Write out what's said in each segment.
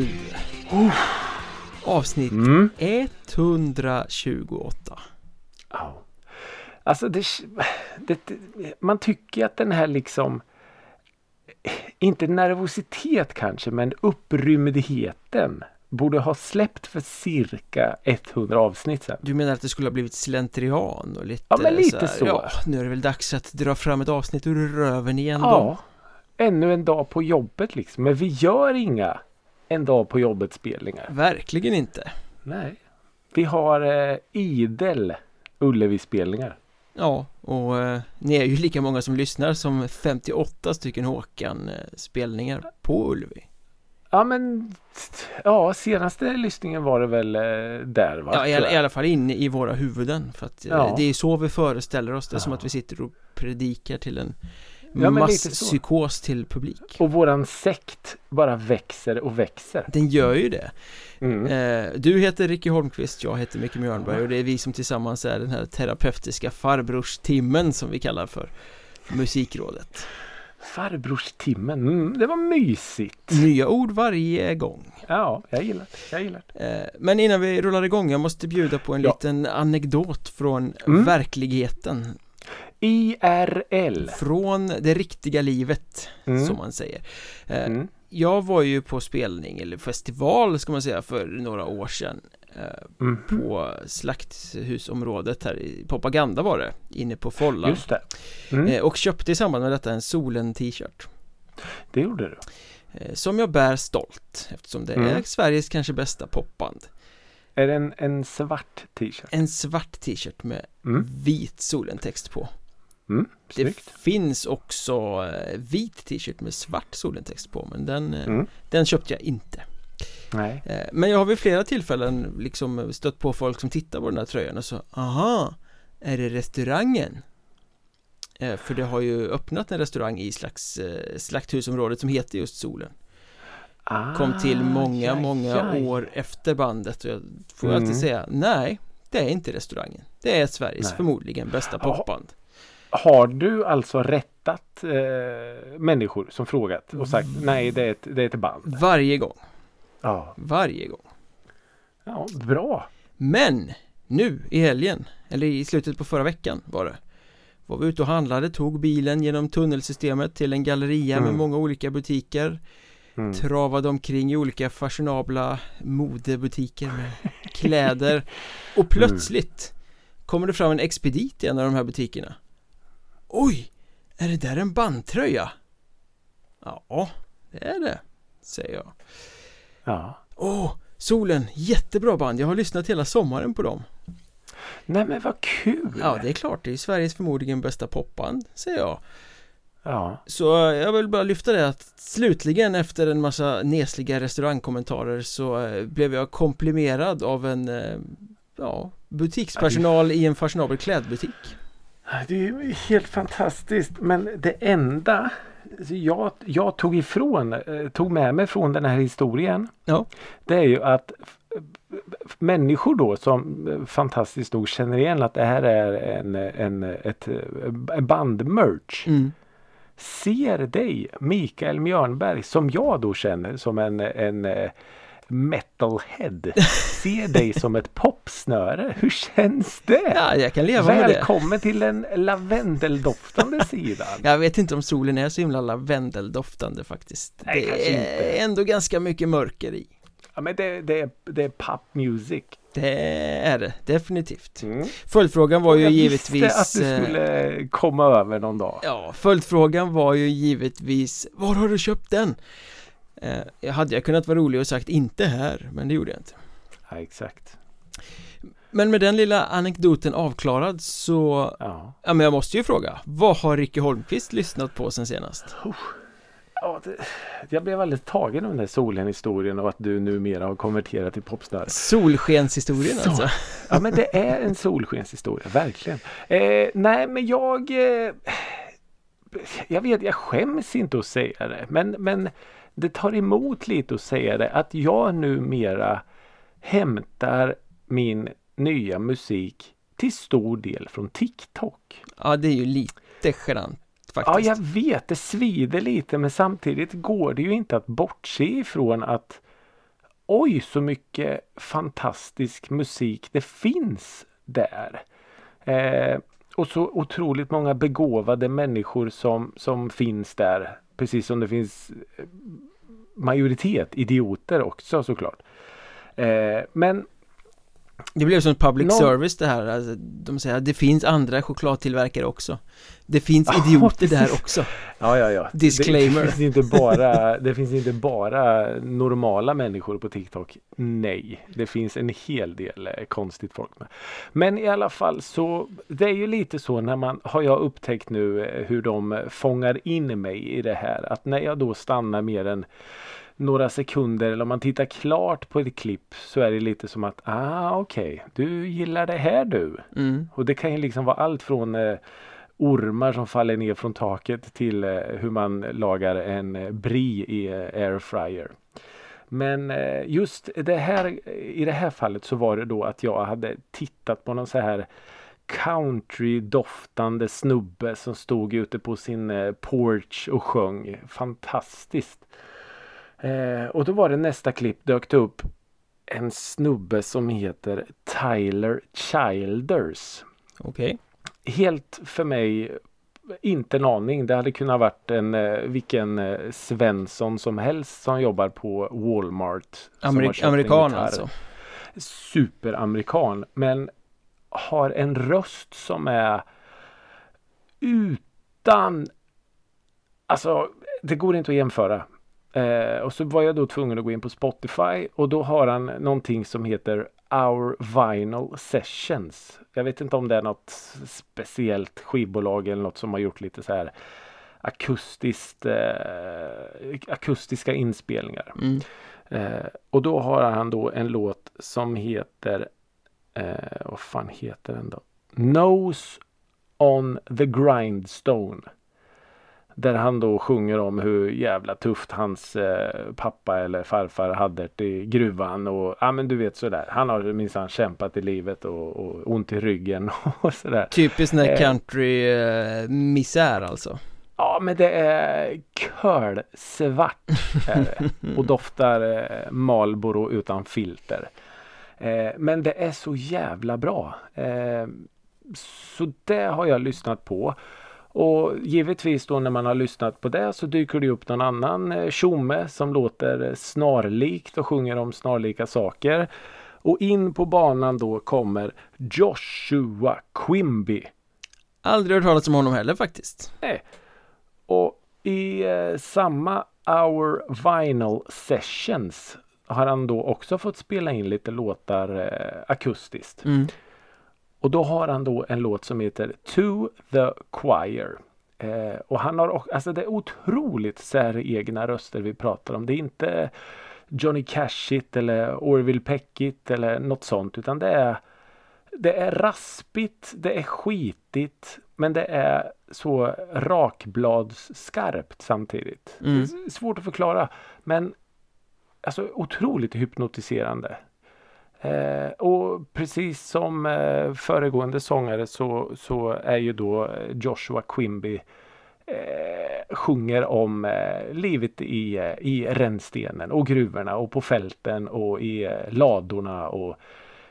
du Avsnitt Mm. 128 Ja. Alltså det, det, man tycker att den här liksom inte nervositet kanske men upprymdheten borde ha släppt för cirka 100 avsnitt sedan. Du menar att det skulle ha blivit slentrian och lite Ja, men lite här, så. Ja, nu är det väl dags att dra fram ett avsnitt ur röven igen då Ja, ännu en dag på jobbet liksom. Men vi gör inga en dag på jobbet spelningar. Verkligen inte Nej. Vi har eh, idel Ullevi-spelningar. Ja, och eh, ni är ju lika många som lyssnar som 58 stycken Håkan eh, spelningar på Ullevi Ja men ja, senaste lyssningen var det väl eh, där va? Ja, i, i alla fall inne i våra huvuden för att eh, Ja. det är så vi föreställer oss det är som Ja. att vi sitter och predikar till en Ja, masspsykos till publik Och våran sekt bara växer och växer. Den gör ju det Mm. Eh, Du heter Ricky Holmqvist, jag heter Micke Mjörnberg och det är vi som tillsammans är den här terapeutiska farbrors-timmen som vi kallar för Musikrådet Farbrors-timmen, mm, det var mysigt. Nya ord varje gång Ja, jag gillar det. Jag gillar det. Eh, Men innan vi rullar igång, jag måste bjuda på en Ja. liten anekdot från Mm. verkligheten IRL. Från det riktiga livet, Mm. som man säger Eh, Mm. Jag var ju på spelning, eller festival ska man säga, för några år sedan eh, Mm. På slakthusområdet här i Propaganda var det, inne på Follan Just det. Mm. Eh, Och köpte i samband med detta en Solen t-shirt Det gjorde du. Som jag bär stolt eftersom det Mm. är Sveriges kanske bästa popband Är det en, en svart t-shirt? En svart t-shirt med Mm. vit Solen-text på Mm. Det finns också eh, vit t-shirt med svart Solen-text på men den, eh, Mm. den köpte jag inte Nej. Eh, Men jag har vid flera tillfällen liksom stött på folk som tittar på den här tröjan och så Aha, är det restaurangen? För det har ju öppnat en restaurang i slags slakthusområdet som heter just Solen Ah, Kom till många, ja, många ja. år efter bandet och jag får Mm. alltid säga Nej, det är inte restaurangen Det är Sveriges Nej. förmodligen bästa popband Har du alltså rättat eh, människor som frågat och sagt nej det är ett, det är ett band? Varje gång, Ja. varje gång ja, bra. Men nu i helgen, eller i slutet på förra veckan var det Var vi ute och handlade, tog bilen genom tunnelsystemet till en galleria med Mm. många olika butiker Mm. Travade omkring i olika fashionabla modebutiker med kläder Och plötsligt kommer det fram en expedit i en av de här butikerna Oj, är det där en bandtröja? Ja, det är det, säger jag Ja. Åh, Solen, jättebra band, jag har lyssnat hela sommaren på dem Nej men vad kul! Ja, det är klart, det är Sveriges förmodligen bästa popband, säger jag Ja. Så jag vill bara lyfta det att slutligen efter en massa nesliga restaurangkommentarer så eh, blev jag komplimerad av en eh, ja, butikspersonal i en fashionabel klädbutik Det är helt fantastiskt. Men det enda jag, jag tog ifrån, eh, tog med mig från den här historien. Ja. Det är ju att människor då som eh, fantastiskt nog känner igen att det här är en, en, ett eh, bandmerch. mm. Ser dig, Mikael Mjörnberg, som jag då känner som en, en metalhead. Ser dig som ett popsnöre. Hur känns det? Ja, jag kan leva med det Välkommen till den lavendeldoftande sidan. Jag vet inte om solen är så himla lavendeldoftande faktiskt Nej, Det kanske är inte. ändå ganska mycket mörker i Ja, men det, det, är, det är pop music. Det är det, definitivt Mm. Följdfrågan var ju jag givetvis visste att du eh, skulle komma över någon dag. Ja, följdfrågan var ju givetvis Var har du köpt den? Eh, jag hade jag kunnat vara rolig och sagt inte här, men det gjorde jag inte Ja, exakt. Men med den lilla anekdoten avklarad så Ja. Ja men jag måste ju fråga Vad har Ricky Holmqvist lyssnat på sen senast? Ja, det, jag blev väldigt tagen av den där solen-historien och att du numera har konverterat till popstar. Solskenshistorien Så. alltså Ja men det är en solskenshistoria, verkligen. Eh, nej men jag eh, Jag vet, jag skäms inte att säga det. Men, men det tar emot lite att säga det. Att jag numera hämtar min nya musik till stor del från TikTok. Ja det är ju lite genant Ja, faktiskt jag vet, det svider lite men samtidigt går det ju inte att bortse ifrån att oj så mycket fantastisk musik det finns där. Eh, och så otroligt många begåvade människor som, som finns där. Precis som det finns eh, majoritet idioter också såklart. Eh, men det blev som public Någon- service det här, alltså, de säger att det finns andra chokladtillverkare också Det finns idioter där också Ja, ja, ja. Disclaimer. Det, det, finns inte bara, det finns inte bara normala människor på TikTok. Nej, det finns en hel del eh, konstigt folk med. Men i alla fall så, det är ju lite så när man, har jag upptäckt nu eh, hur de fångar in mig i det här. Att när jag då stannar mer än några sekunder eller om man tittar klart på ett klipp så är det lite som att, ah okej, du gillar det här du. mm. Och det kan ju liksom vara allt från eh, ormar som faller ner från taket till eh, hur man lagar en eh, brie i eh, airfryer. Men eh, just det här, i det här fallet så var det då att jag hade tittat på någon så här country-doftande snubbe som stod ute på sin eh, porch och sjöng. Fantastiskt! Eh, och då var det nästa klipp dök det upp en snubbe som heter Tyler Childers. Okej Helt för mig inte en aning. Det hade kunnat varit en eh, vilken eh, Svensson som helst som jobbar på Walmart. Amerik- Amerikan alltså Superamerikan men har en röst som är utan Alltså det går inte att jämföra. Eh, och så var jag då tvungen att gå in på Spotify och då har han någonting som heter Our Vinyl Sessions. Jag vet inte om det är något speciellt skivbolag eller något som har gjort lite så här akustiskt, eh, akustiska inspelningar. mm. Eh, och då har han då en låt som heter eh, Vad fan heter den då? Nose on the grindstone. Där han då sjunger om hur jävla tufft hans eh, pappa eller farfar hade det i gruvan och ja men du vet sådär. Han har minsann kämpat i livet och, och ont i ryggen och sådär. Typiskt sån här Eh. country eh, misär alltså Ja men det är kölsvart och doftar eh, Marlboro utan filter. Eh, men det är så jävla bra. Eh, så det har jag lyssnat på. Och givetvis då när man har lyssnat på det så dyker det upp någon annan eh, tjomme som låter snarlikt och sjunger om snarlika saker. Och in på banan då kommer Joshua Quimby. Aldrig hört talas om honom heller faktiskt Och i eh, samma Our Vinyl Sessions har han då också fått spela in lite låtar eh, akustiskt. mm. Och då har han då en låt som heter To the Choir. Eh, och han har också, alltså det är otroligt säregna röster vi pratar om. Det är inte Johnny Cashit eller Orville Peckit eller något sånt utan det är det är raspigt, det är skitigt men det är så rakbladsskarpt samtidigt. Mm. Svårt att förklara men alltså otroligt hypnotiserande. Eh, och precis som eh, föregående sångare så, så är ju då eh, Joshua Quimby eh, sjunger om eh, livet i, eh, i rännstenen och gruvorna och på fälten och i ladorna och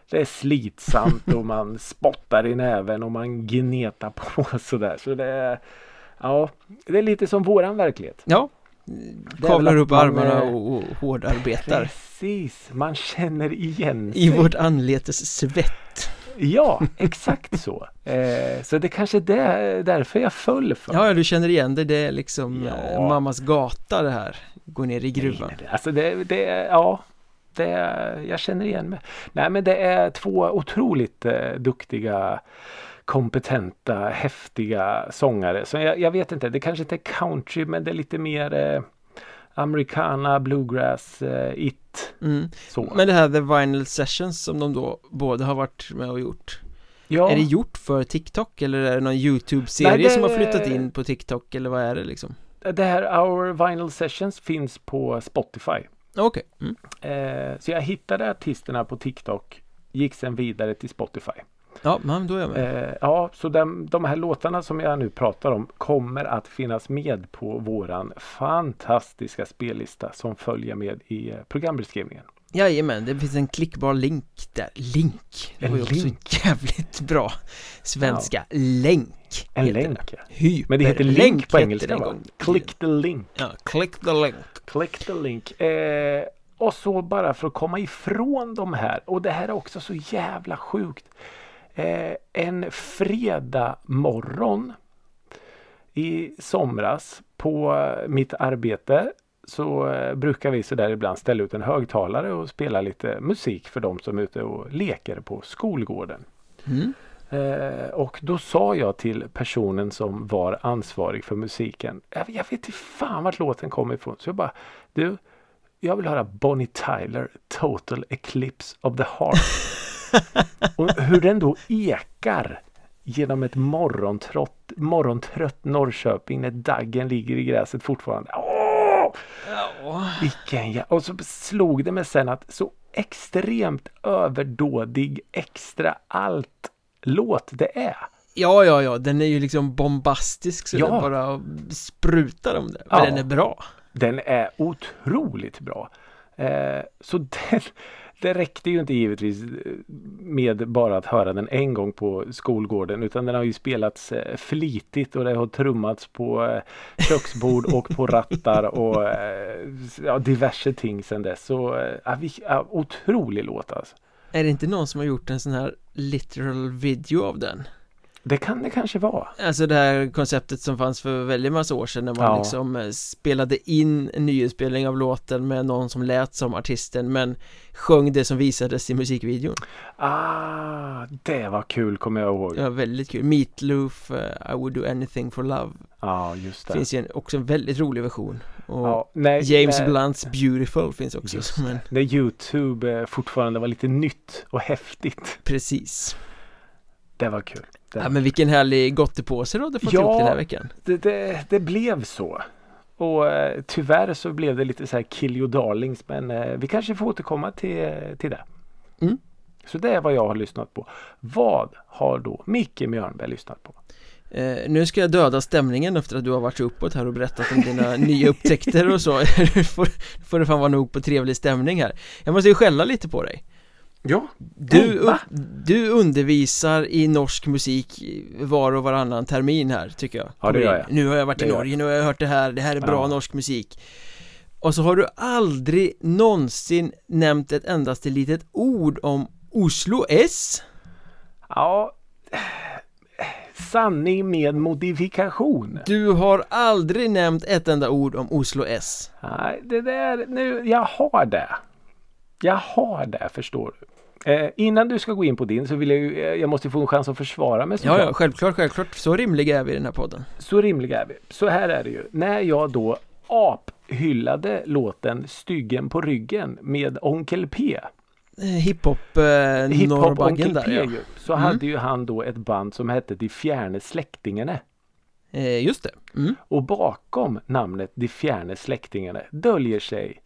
det är slitsamt och man spottar i näven och man gnetar på och sådär. Så det är, ja, det är lite som våran verklighet. Ja Kavlar upp man, armarna eh, och, och hårdarbetar Precis, man känner igen I sig. vårt anletes svett Ja, exakt så. Eh, så det kanske är där, därför jag föll för. Ja, du känner igen det, det är liksom Ja. eh, mammas gata det här Gå ner i gruvan Nej, Alltså det, det ja, det, jag känner igen mig. Nej men det är två otroligt eh, duktiga kompetenta, häftiga sångare. Så jag, jag vet inte, det kanske inte är country men det är lite mer eh, americana, bluegrass, eh, it. mm. Så. Men det här The Vinyl Sessions som de då båda har varit med och gjort ja, Är det gjort för TikTok eller är det någon YouTube-serie Nej, det- som har flyttat in på TikTok eller vad är det liksom? det här Our Vinyl Sessions finns på Spotify. Okej, mm. Eh, så jag hittade artisterna på TikTok, gick sen vidare till Spotify. Ja men då är jag med Eh, ja, så de, de här låtarna som jag nu pratar om kommer att finnas med på våran fantastiska spellista som följer med i eh, programbeskrivningen. Jajamän, det finns en klickbar länk där. Link! Det En var ju också link. jävligt bra svenska. Länk! En länk. ja. Men det heter link på engelska va? Click the link. Ja, click the link. Click the link. Eh, och så bara för att komma ifrån de här. Och det här är också så jävla sjukt. Eh, en fredag morgon i somras på eh, mitt arbete så eh, brukar vi sådär ibland ställa ut en högtalare och spela lite musik för de som är ute och leker på skolgården. Mm. Eh, och då sa jag till personen som var ansvarig för musiken. Jag, jag vet inte fan vart låten kom ifrån. Så jag bara, du, jag vill höra Bonnie Tyler, Total Eclipse of the Heart. och hur den då ekar genom ett morgontrott, morgontrött Norrköping när daggen ligger i gräset fortfarande. Åh! Ja. Vilken jä- Och så slog det mig sen att så extremt överdådig extra allt låt det är. ja, ja, ja, den är ju liksom bombastisk så Ja. det bara sprutar om det. Men Ja. den är bra. Den är otroligt bra. Eh, så den, det räckte ju inte givetvis eh, med bara att höra den en gång på skolgården utan den har ju spelats eh, flitigt och det har trummats på eh, köksbord och på rattar och ja, diverse ting sedan dess. Så ja, vi, ja, otrolig låt alltså. Är det inte någon som har gjort en sån här literal video av den? Det kan det kanske vara. Alltså det här konceptet som fanns för väldigt massa år sedan när man Ja. liksom eh, spelade in en nyinspelning av låten med någon som lät som artisten men sjöng det som visades i musikvideon. Ah, det var kul kommer jag ihåg. Var väldigt kul. Meatloaf, eh, I would do anything for love. Ja, just det. Finns ju en, också en väldigt rolig version. Och ja, nej, James nej. Blunts Beautiful finns också Just som en, När Youtube eh, fortfarande var lite nytt och häftigt. precis. Det var kul. Ja men vilken härlig gottepåse du hade fått Ja. ihop den här veckan. det, det, det blev så. Och eh, tyvärr så blev det lite så här kill your darlings men eh, vi kanske får återkomma till, till det. Mm. Så det är vad jag har lyssnat på. Vad har då Micke Mjörnberg lyssnat på? Eh, nu ska jag döda stämningen efter att du har varit så uppåt här och berättat om dina nya upptäckter och så får, får det fan vara nog på trevlig stämning här Jag måste ju skälla lite på dig Ja, Du, Oh, du undervisar i norsk musik var och varannan termin här tycker jag. Ja, det gör jag. Nu har jag varit Det i Norge, nu har jag hört det här, det här är bra Ja. norsk musik. Och så har du aldrig någonsin nämnt ett endaste litet ord om Oslo S? Ja. Sanning med modifikation. Du har aldrig nämnt ett enda ord om Oslo S. Nej, det där nu, jag har det. Jag har det förstår du. Eh, innan du ska gå in på din så vill jag ju, eh, jag måste få en chans att försvara mig Ja, ja, självklart, självklart. Så rimliga är vi i den här podden. Så rimliga är vi. Så här är det ju. När jag då aphyllade låten Styggen på ryggen med Onkel P. Eh, Hiphop, eh, Hiphop Onkel där P ja. ju. Så Mm. hade ju han då ett band som hette De fjärne släktingarna. Eh, just det. Mm. Och bakom namnet De fjärne släktingarna döljer sig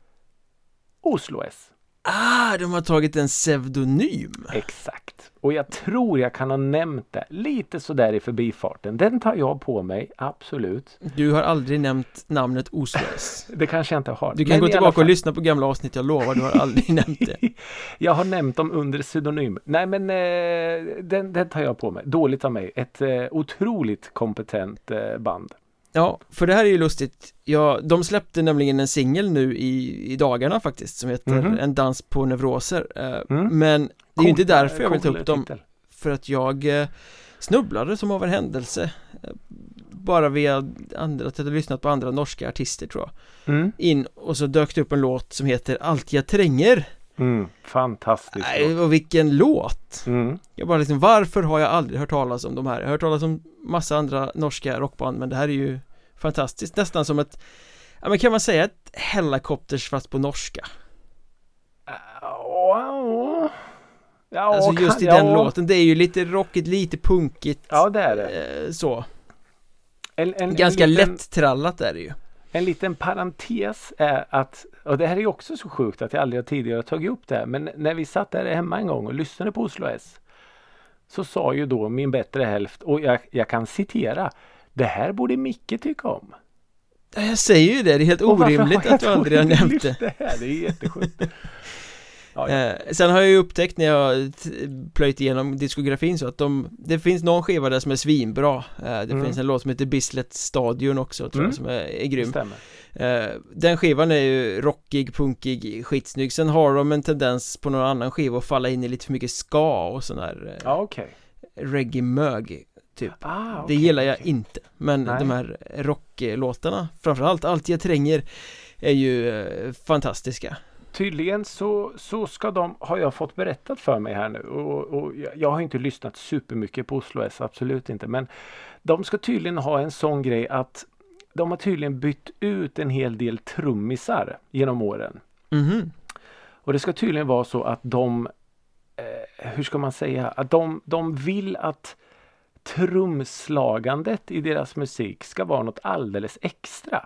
Oslo S. Ah, de har tagit en pseudonym. Exakt. Och jag tror jag kan ha nämnt det lite sådär i förbifarten. Den tar jag på mig, absolut. Du har aldrig nämnt namnet Oslo S. Det kanske jag inte har. Du kan Men gå tillbaka fall, och lyssna på gamla avsnitt, jag lovar, du har aldrig nämnt det. Jag har nämnt dem under pseudonym. Nej men eh, den, den tar jag på mig. Dåligt av mig. Ett eh, otroligt kompetent eh, band. Ja, för det här är ju lustigt. Ja, de släppte nämligen en singel nu i, i dagarna faktiskt som heter Mhm. En dans på neuroser. Eh, Mm. Men det är ju inte Cool- därför jag vill ta upp dem. titel. För att jag eh, snubblade som av en händelse eh, Bara via andra, att jag hade lyssnat på andra norska artister tror jag Mm. In och så dök det upp en låt som heter Allt jag tränger Mm. Fantastiskt. Nej, och vilken låt! Mm. Jag bara liksom, varför har jag aldrig hört talas om de här? Jag har hört talas om massa andra norska rockband men det här är ju fantastiskt, nästan som ett Ja men kan man säga ett Hellacopters fast på norska? Ja, ja, Alltså just kan- i den ja. låten, det är ju lite rockigt, lite punkigt Ja det är det. eh, Så, En, en, ganska en liten, lätt-trallat är det ju En liten parentes är att, och det här är ju också så sjukt att jag aldrig tidigare tagit upp det här, men när vi satt där hemma en gång och lyssnade på Oslo S så sa ju då min bättre hälft, och jag, jag kan citera, det här borde Micke tycka om. Ja, Jag säger ju det, det är helt orimligt att du aldrig har nämnt det det här? Det är jättesjukt. Ja, ja. Eh, sen har jag ju upptäckt när jag plöjt igenom diskografin så att de Det finns någon skiva där som är svinbra eh, Det Mm. finns en låt som heter Bislett Stadion också tror Mm. jag som är, är Det grym stämmer. eh, Den skivan är ju rockig, punkig, skitsnygg Sen har de en tendens på någon annan skiva att falla in i lite för mycket ska och sån här eh, Ja, okej. reggae-mög typ Ah, Det okej, gillar jag okej. inte Men Nej. de här rocklåtarna Framförallt Allt jag tränger Är ju fantastiska Tydligen så, så ska de, har jag fått berättat för mig här nu och, och jag, har inte lyssnat supermycket på Oslo S, absolut inte. Men de ska tydligen ha en sån grej att de har tydligen bytt ut en hel del trummisar genom åren. Mhm Och det ska tydligen vara så att de, eh, hur ska man säga, att de, de vill att trumslagandet i deras musik ska vara något alldeles extra.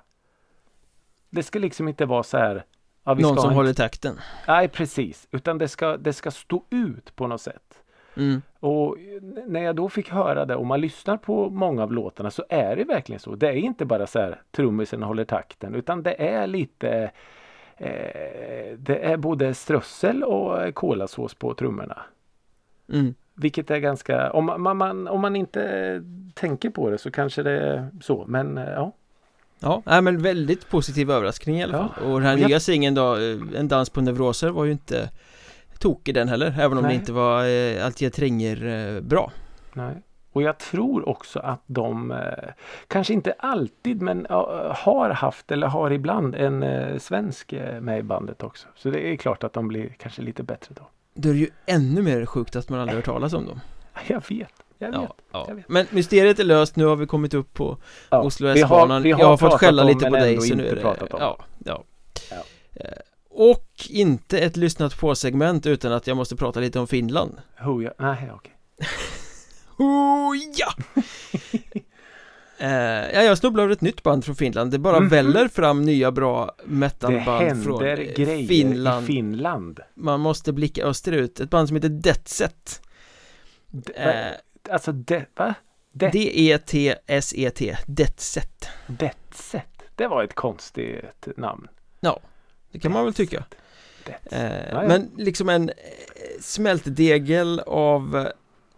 Det ska liksom inte vara så här. Ja, Någon som en håller takten Nej precis, utan det ska, det ska stå ut på något sätt. mm. Och när jag då fick höra det och man lyssnar på många av låtarna så är det verkligen så. Det är inte bara så här trummisen håller takten utan det är lite eh, Det är både strössel och kolasås på trummorna. Mm. Vilket är ganska, om man, man, om man inte tänker på det så kanske det är så. Men eh, ja, Ja, nej, men väldigt positiv överraskning i alla Ja. fall Och den här jag- nya singeln då eh, En dans på neuroser var ju inte Tokig den heller Även om Nej. det inte var eh, Allt jag tränger eh, bra Nej. Och jag tror också att de, eh, kanske inte alltid, men eh, har haft eller har ibland en eh, svensk eh, med i bandet också. Så det är klart att de blir kanske lite bättre då. Då är det ju ännu mer sjukt att man aldrig hört talas om dem Jag vet, jag vet. ja, ja. jag vet. Men mysteriet är löst, nu har vi kommit upp på Ja, Oslo S-banan Jag har fått skälla om, lite på dig så nu är det pratat om. ja, ja. Ja. Eh, Och inte ett lyssnat på segment utan att jag måste prata lite om Finland Who jag, nej, okej. Oh, ja! eh, ja, jag snubblade över ett nytt band från Finland Det bara Mhm. väller fram nya bra Det metalband från händer eh, grejer Finland i Finland. Man måste blicka österut Ett band som heter Deathset D- Alltså, det, va? Det, D-E-T-S-E-T Deathset Detset. Det var ett konstigt namn. Det kan man väl tycka eh, Ja, ja. Men liksom en eh, smältdegel av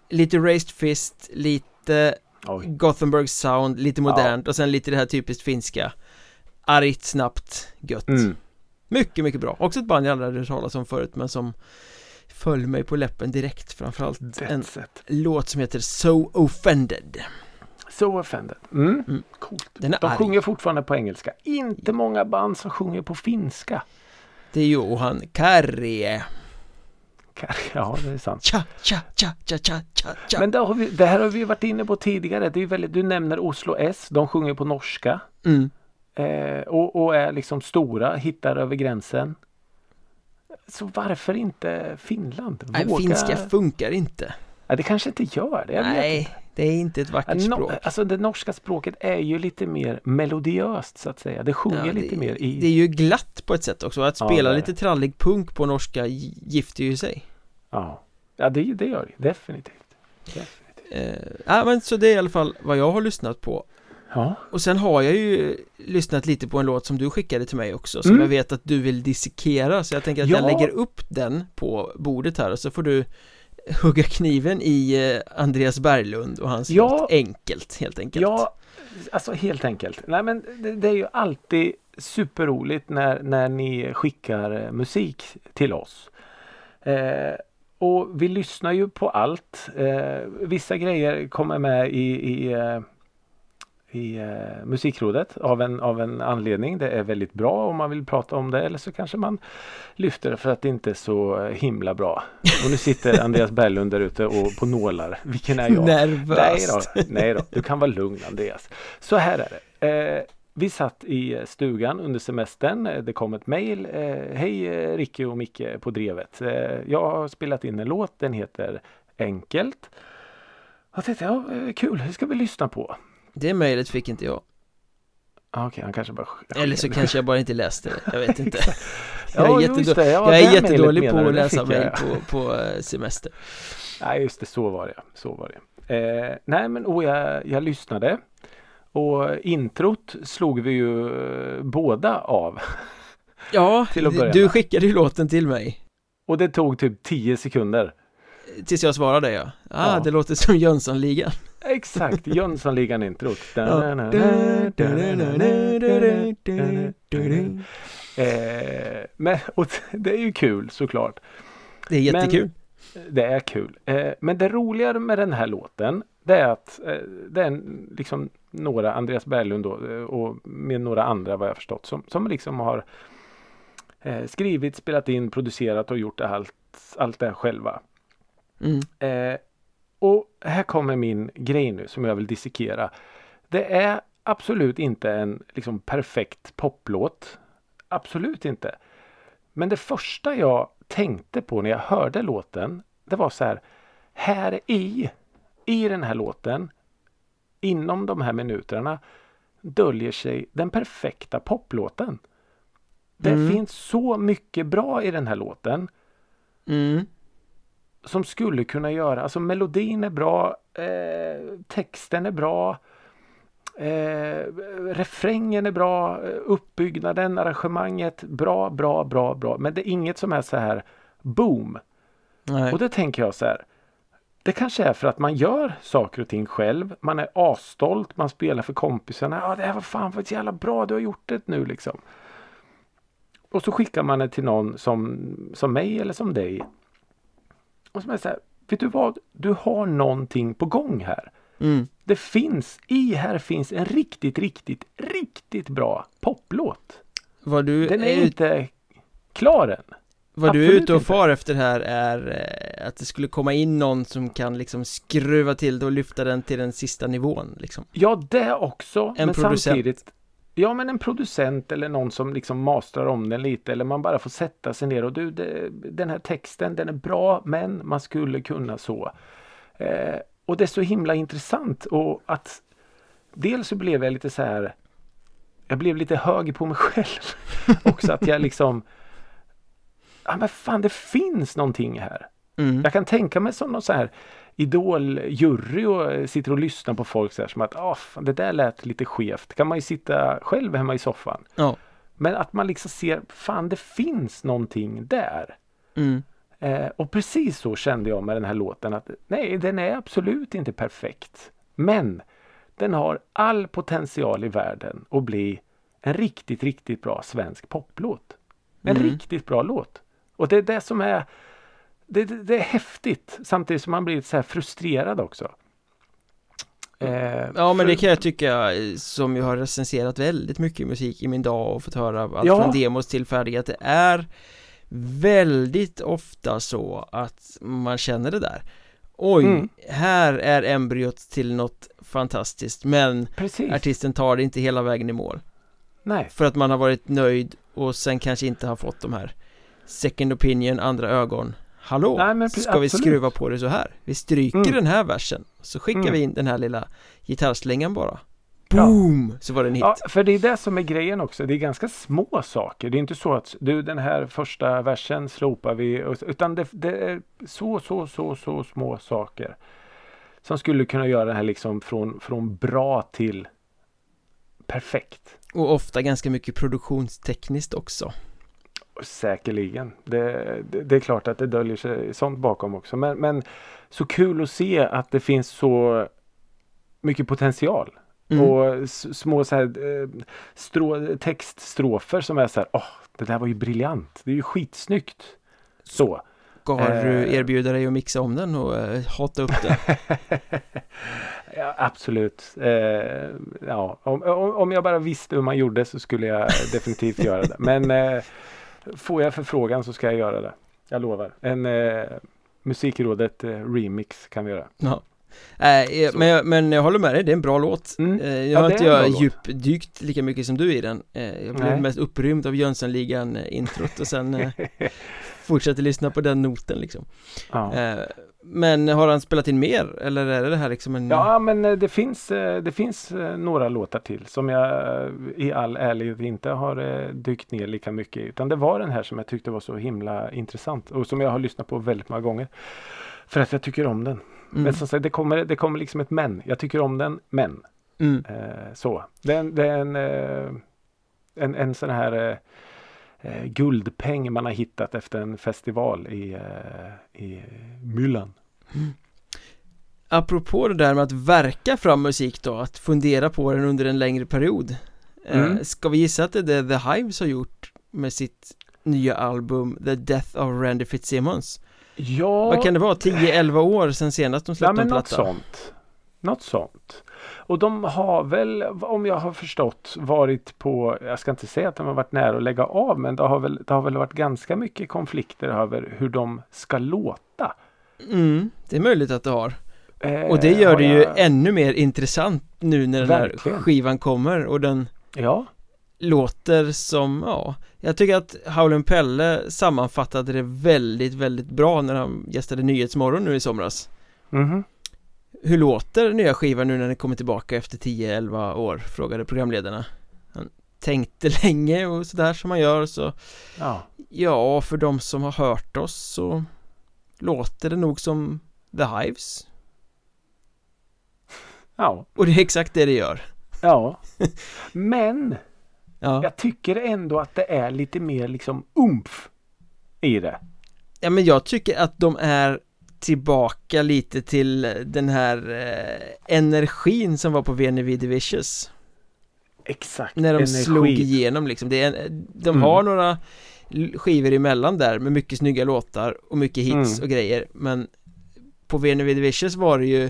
lite Raised Fist, lite Oj. Gothenburg Sound, lite modernt och sen lite det här typiskt finska Argt, snabbt, gött Mm. Mycket, mycket bra. Också ett band jag aldrig hade hört talas om förut men som föll mig på läppen direkt framförallt en Detset. låt som heter So Offended So offended. Mm. Mm. Coolt. Den är De arg. sjunger fortfarande på engelska. Inte många band som sjunger på finska. Det är Johan Karrie Ja, det är sant. Tja, tja, tja, tja, tja, tja, Men det, har vi, det här har vi varit inne på tidigare. Det är väldigt, du nämner Oslo S. De sjunger på norska. mm. Eh, och, och är liksom stora, hittar över gränsen. Så varför inte Finland? Nej, Våga... finska funkar inte Ja, det kanske inte gör det. Jag Nej, inte. det är inte ett vackert Ja, no, språk alltså det norska språket är ju lite mer melodiöst så att säga. Det sjunger Ja, lite det, mer i... Det är ju glatt på ett sätt också Att Ja, spela är lite trallig punk på norska gi- gifter ju sig Ja, ja det, det gör det definitivt. definitivt. eh, Ja men så det är i alla fall vad jag har lyssnat på Ja, Och sen har jag ju lyssnat lite på en låt som du skickade till mig också Som Mm. jag vet att du vill dissekera Så jag tänker att Ja. jag lägger upp den på bordet här och så får du Hugga kniven i eh, Andreas Berglund och hans Ja. låt Enkelt helt enkelt ja alltså helt enkelt. Nej men det, det är ju alltid superroligt när, när ni skickar eh, musik till oss. Eh, och vi lyssnar ju på allt. Eh, vissa grejer kommer med i, i, eh, i eh, musikrådet av en, av en anledning. Det är väldigt bra om man vill prata om det eller så kanske man lyfter det för att det inte är så eh, himla bra. Och nu sitter Andreas Berglund där ute och på nålar. Vilken är jag? Nej Nervöst då, nej då, du kan vara lugn Andreas. Så här är det. Eh, vi satt i stugan under semestern. Eh, Det kom ett mejl. Eh, Hej eh, Ricky och Micke på Drevet. Eh, jag har spelat in en låt. Den heter Enkelt. Jag tänkte, ja, eh, kul, det ska vi lyssna på. Det mejlet fick inte jag Ah, Okej, han kanske bara... Eller så kanske jag bara inte läste det, jag vet inte Ja, Jag är, just jättedå- det, ja, jag det är jättedålig på att läsa jag, mejl ja. på, på eh, semester Nej, just det, så var det. Så var det. Eh, nej, men och jag, jag lyssnade. Och introt slog vi ju eh, båda av. Ja, du skickade ju låten till mig Och det tog typ 10 sekunder. Tills jag svarade ja. Ah, Ja. det låter som Jönssonligan. Exakt, Jönssonligan-introt. Eh, men, och det är ju kul såklart. Det är jättekul. Men, det är kul. Eh, men det roligare med den här låten det är att eh, det är liksom några, Andreas Berglund då, eh, och med några andra vad jag förstått som, som liksom har eh, skrivit, spelat in, producerat och gjort allt, allt det här själva. Mm. Och här kommer min grej nu som jag vill dissekera. Det är absolut inte en liksom, perfekt poplåt. Absolut inte. Men det första jag tänkte på när jag hörde låten det var så här. Här i, i den här låten inom de här minuterna döljer sig den perfekta poplåten. Det Mm. finns så mycket bra i den här låten Mm. Som skulle kunna göra, alltså melodin är bra, eh, texten är bra, eh, refrängen är bra, eh, uppbyggnaden, arrangemanget, bra, bra, bra, bra. Men det är inget som är så här boom. Nej. Och det tänker jag så här. Det kanske är för att man gör saker och ting själv. Man är asstolt, man spelar för kompisarna. Ja, det här var fan vad jävla bra, du har gjort det nu liksom. Och så skickar man det till någon som, som mig eller som dig. Och som är så här, vet du vad? Du har någonting på gång här. Mm. Det finns, i här finns en riktigt, riktigt, riktigt bra poplåt. Vad du Den är är, inte klar än. vad du är ute och far efter här är eh, att det skulle komma in någon som kan liksom skruva till det och lyfta den till den sista nivån liksom. Ja, det också. En men producent. samtidigt Ja, men en producent eller någon som liksom mastrar om den lite eller man bara får sätta sig ner och du, det, den här texten den är bra men man skulle kunna så. Eh, och det är så himla intressant och att dels så blev jag lite så här jag blev lite hög på mig själv också att jag liksom Ja men fan det finns någonting här. Mm. Jag kan tänka mig som någon så här idoljury och eh, sitter och lyssnar på folk så här som att ah, fan, det där lät lite skevt. Kan man ju sitta själv hemma i soffan. Ja. Men att man liksom ser, fan det finns någonting där. Mm. Eh, och precis så kände jag med den här låten att nej, den är absolut inte perfekt. Men den har all potential i världen att bli en riktigt, riktigt bra svensk poplåt. En Mm. riktigt bra låt. Och det är det som är det, det, det är häftigt samtidigt som man blir så här frustrerad också. Eh, Ja men för- det kan jag tycka som jag har recenserat väldigt mycket musik i min dag och fått höra allt Ja. från demos till färdiga att det är väldigt ofta så att man känner det där Oj, Mm. här är embryot till något fantastiskt men Precis. artisten tar det inte hela vägen i mål Nej. För att man har varit nöjd och sen kanske inte har fått de här Second opinion, andra ögon Hallå, Nej, men ska vi absolut. skruva på det så här? Vi stryker Mm. den här versen Så skickar Mm. vi in den här lilla gitarrslängan bara Ja. Boom! Så var det en hit Ja, för det är det som är grejen också. Det är ganska små saker. Det är inte så att du den här första versen slopar vi. Utan det, det är så, så, så, så små saker. Som skulle kunna göra det här liksom från, från bra till perfekt. Och ofta ganska mycket produktionstekniskt också Säkerligen. Det, det, det är klart att det döljer sig sånt bakom också. Men, men så kul att se att det finns så mycket potential. Mm. Och små så här, eh, strå, textstrofer som är så här, åh, det där var ju briljant. Det är ju skitsnyggt. Så. Ska Eh. du erbjuda dig att mixa om den och eh, hata upp den? ja, absolut. Eh, ja, om, om, om jag bara visste hur man gjorde så skulle jag definitivt göra det. Men eh, får jag förfrågan så ska jag göra det. Jag lovar. En eh, Musikrådet eh, remix kan vi göra. Ja. Nej, eh, Så. men, jag- men jag håller med dig, det är en bra låt Mm. eh, Jag Ja, har inte jag djupdykt lika mycket som du i den eh, Jag blev Nej. mest upprymd av Jönssonligan-introt och sen eh, fortsatte lyssna på den noten liksom Ja. Men har han spelat in mer eller är det här liksom en Ja, men eh, det finns, eh, det finns eh, några låtar till som jag i all ärlighet inte har dykt ner lika mycket i. Utan det var den här som jag tyckte var så himla intressant och som jag har lyssnat på väldigt många gånger. För att jag tycker om den. mm, Men som sagt, det kommer, det kommer liksom ett men. Jag tycker om den, men. mm, Eh, så. Det är en, det är en, en, en sån här eh, guldpeng man har hittat efter en festival i, eh, i Myllan. Apropå det där med att verka fram musik då, att fundera på den under en längre period Mm. eh, Ska vi gissa att det är det The Hives har gjort med sitt nya album The Death of Randy Fitzsimmons? Ja, Vad kan det vara? 10-11 år sedan senast de ja släppte men en något platta? sånt. Något sånt. Och de har väl, om jag har förstått, varit på, jag ska inte säga att de har varit nära att lägga av, men det har väl, det har väl varit ganska mycket konflikter över hur de ska låta. Mm, det är möjligt att det har Eh, Och det gör det ju jag- ännu mer intressant nu när den här Verkligen. skivan kommer och den Ja, låter som, ja Jag tycker att Howlin' Pelle sammanfattade det väldigt, väldigt bra när han gästade Nyhetsmorgon nu i somras mhm. Hur låter nya skivan nu när den kommer tillbaka efter 10-11 år? Frågade programledarna Han tänkte länge och sådär som man gör så ja. Ja, för de som har hört oss så låter det nog som The Hives Ja, Och det är exakt det det gör ja. Men Ja, jag tycker ändå att det är lite mer liksom umf i det. ja men jag tycker att de är tillbaka lite till den här eh, energin som var på Veni Vicious Exakt. När de Energi. slog igenom liksom det är De Mm. har några skivor emellan där med mycket snygga låtar och mycket hits Mm. och grejer Men på Veni Vicious var det ju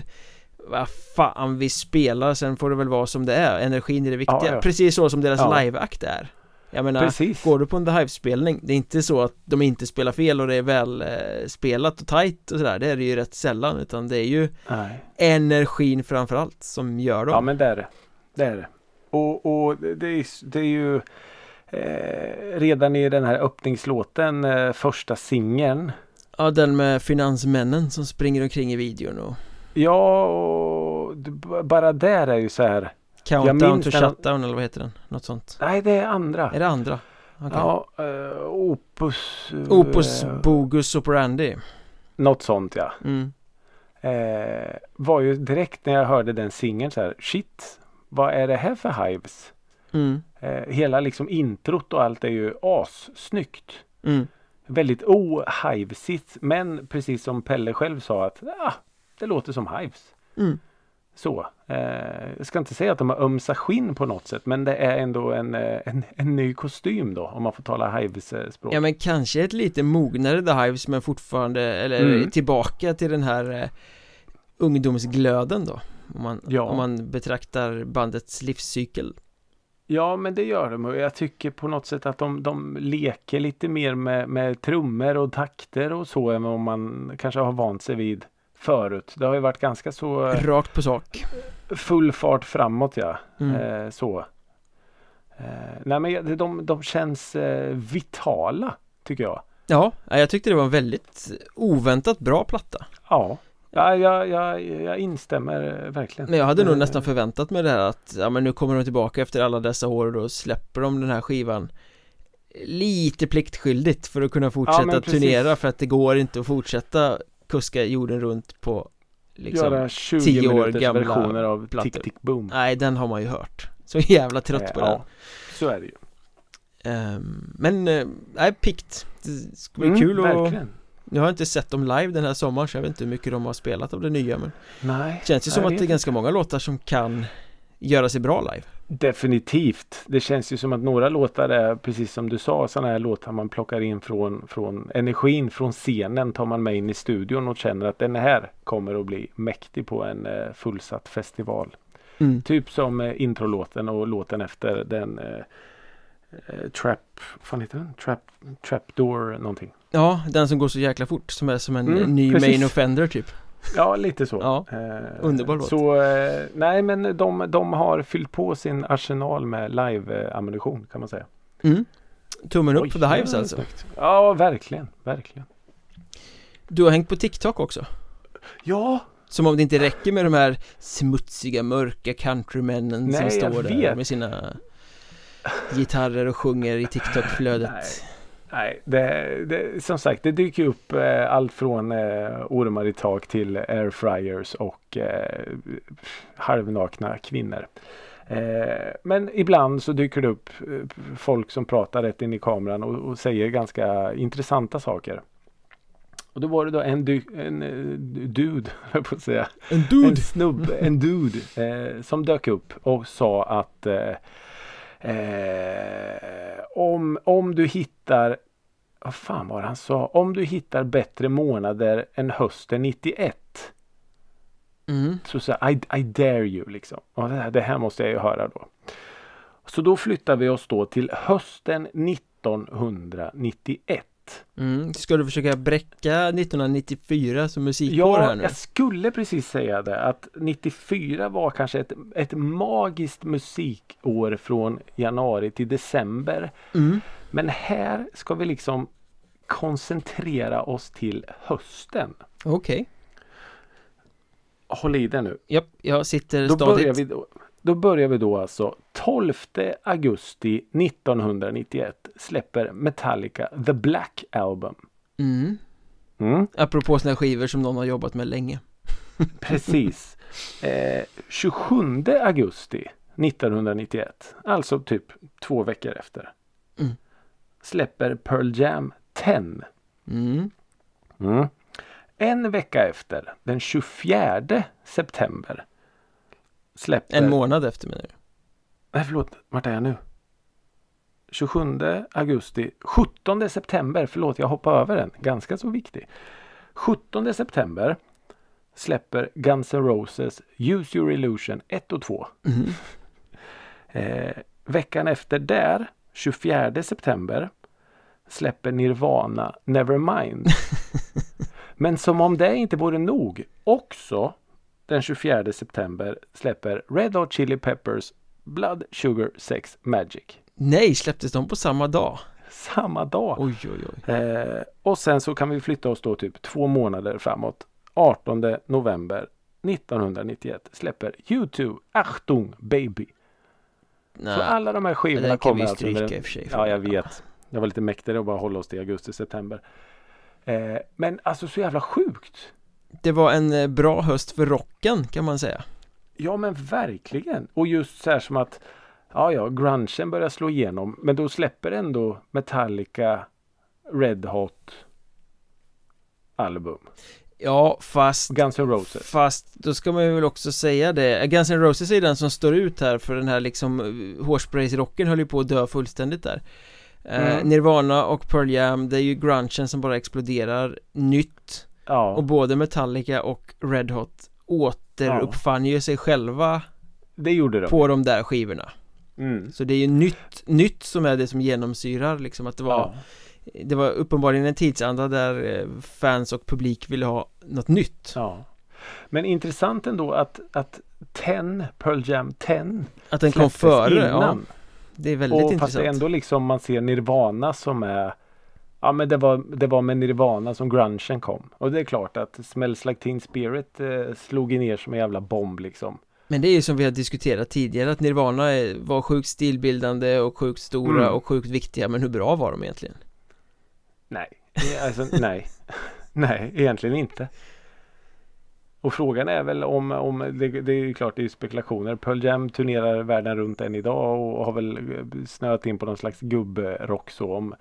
Vad fan vi spelar sen får det väl vara som det är Energin är det viktiga Ja, ja. Precis så som deras Ja. liveakt är Jag menar Precis. Går du på en The Hive-spelning Det är inte så att de inte spelar fel och det är väl eh, spelat och tight och sådär Det är det ju rätt sällan utan det är ju Nej. energin framförallt som gör dem Ja men det är det. Det är det. Och, och det, är, det är ju eh, redan i den här öppningslåten, eh, första singeln. Ja, den med finansmännen som springer omkring i videon och Ja, och bara där är ju så här. Countdown to shutdown eller vad heter den? Något sånt Nej, det är andra. Är det andra? Okej. Ja, eh, Opus. eh, Opus Bogus Operandi Något sånt ja. mm. Eh, var ju direkt när jag hörde den singeln så här. Shit, vad är det här för Hives? Mm. Hela liksom introt och allt är ju assnyggt. Mm. Väldigt ohivesigt men precis som Pelle själv sa att ah, det låter som Hives. Mm. Så. Eh, jag ska inte säga att de har ömsa skinn på något sätt men det är ändå en, eh, en, en ny kostym då om man får tala Hives språk. Ja men kanske ett lite mognare The Hives men fortfarande eller Mm. tillbaka till den här eh, ungdomsglöden då om man, Ja. om man betraktar bandets livscykel Ja men det gör de och jag tycker på något sätt att de, de leker lite mer med, med trummor och takter och så än vad man kanske har vant sig vid förut. Det har ju varit ganska så eh, Rakt på sak full fart framåt ja. mm. Eh, så. Eh, nej men de, de känns eh, vitala tycker jag. Ja, ja, jag tyckte det var en väldigt oväntat bra platta Ja, ja jag, jag, jag instämmer eh, verkligen. Men jag hade nog Eh, nästan förväntat mig det här att Ja men nu kommer de tillbaka efter alla dessa år och då släpper de den här skivan Lite pliktskyldigt för att kunna fortsätta precis. turnera för att det går inte att fortsätta kuska jorden runt på liksom Göra 20 tio år gamla versioner av plattor. Tick Tick Boom. Nej den har man ju hört Så jävla trött på Eh, den Ja, så är det ju. Ehm, Men, eh, nej pikt Det ska bli Mm, kul och. Nu har jag inte sett dem live den här sommaren så jag vet inte hur mycket de har spelat av det nya men Nej. Känns ju som att det är ganska många låtar som kan göra sig bra live Definitivt. Det känns ju som att några låtar är precis som du sa sådana här låtar man plockar in från, från energin från scenen tar man med in i studion och känner att den här kommer att bli mäktig på en eh, fullsatt festival. mm. Typ som eh, introlåten och låten efter den eh, eh, Trap, fan heter den? Trap, Trapdoor någonting. Ja, den som går så jäkla fort som är som en Mm, ny precis. main offender typ Ja, lite så. Ja, Eh, underbar låt. Så eh, nej, men de, de har fyllt på sin arsenal med live-ammunition kan man säga. mm. Tummen upp Oj, för The Hives alltså snyggt. Ja, verkligen, verkligen. Du har hängt på TikTok också Ja, Som om det inte räcker med de här smutsiga, mörka countrymännen Nej, som står där vet. med sina gitarrer och sjunger i TikTok-flödet Nej. det, det, som sagt, det dyker upp eh, allt från eh, ormar i tak till airfryers och eh, halvnakna kvinnor. Eh, men ibland så dyker det upp eh, folk som pratar rätt in i kameran och, och säger ganska intressanta saker. Och då var det då en, du, en uh, dude, jag på att säga. En dude! En snubbe, en dude eh, som dök upp och sa att eh, om, om du hittar vad fan var det han sa? Om du hittar bättre månader än hösten 91 Mm. så sa I, I dare you liksom. Och det, här, det här måste jag ju höra då. Så då flyttar vi oss då till hösten 1991. Mm. Ska du försöka bräcka 1994 som musikår Ja, här nu? jag skulle precis säga det att 94 var kanske ett, ett magiskt musikår från januari till december. Mm. Men här ska vi liksom koncentrera oss till hösten. Okej, Håll i det nu. japp, jag sitter Då börjar, stadigt vi då, då börjar vi då alltså 12 augusti 1991 släpper Metallica The Black Album. mm. Mm, Apropå här skivor som någon har jobbat med länge precis. Eh, 27 augusti 1991, alltså typ två veckor efter, Mm. släpper Pearl Jam 10. mm. Mm. En vecka efter, den 24 september, släpper... En månad efter menar du? Nej förlåt, vart är jag nu? 27 augusti, 17 september, förlåt jag hoppar över den, ganska så viktig. 17 september släpper Guns N' Roses Use Your Illusion 1 och 2. Mm. Eh, veckan efter där, 24 september, släpper Nirvana Nevermind. Men som om det inte vore nog, också den 24 september släpper Red Hot Chili Peppers Blood Sugar Sex Magic. Nej, släpptes de på samma dag? Samma dag. Oj, oj, oj Eh, och sen så kan vi flytta oss då typ två månader framåt. 18 november 1991 släpper U2 Achtung Baby. Så Nej, alla de här skivorna kommer alltså under en- sig Ja, jag vet. Jag var lite mäktigare att bara hålla oss till augusti-september. Eh, men alltså så jävla sjukt. Det var en eh, bra höst för rocken kan man säga Ja men verkligen. Och just så här som att Ja ja, grungen börjar slå igenom. Men då släpper ändå Metallica Red Hot album. Ja, fast Guns N' Roses. Fast då ska man väl också säga det Guns N' Roses är den som står ut här för den här liksom eh, Hårspraysrocken höll ju på att dö fullständigt där eh, Mm. Nirvana och Pearl Jam, det är ju grungen som bara exploderar nytt Ja. Och både Metallica och Red Hot återuppfann ju sig själva det gjorde de. på de där skivorna Mm. Så det är ju nytt, nytt som är det som genomsyrar liksom att det var Ja. Det var uppenbarligen en tidsanda där eh, fans och publik ville ha något nytt ja. Men intressant ändå att, att 10, Pearl Jam 10 Att den kom före, ja innan. Det är väldigt och fast intressant det är ändå liksom man ser Nirvana som är Ja men det var, det var med Nirvana som grungen kom. Och det är klart att Smells Like Teen Spirit eh, slog ner som en jävla bomb liksom. Men det är ju som vi har diskuterat tidigare att Nirvana var sjukt stilbildande och sjukt stora Mm. och sjukt viktiga men hur bra var de egentligen? Nej, Det- alltså nej. nej, egentligen inte. Och frågan är väl om, om det, det är ju klart det är spekulationer. Pearl Jam turnerar världen runt än idag och har väl eh, snöat in på någon slags gubbrock så om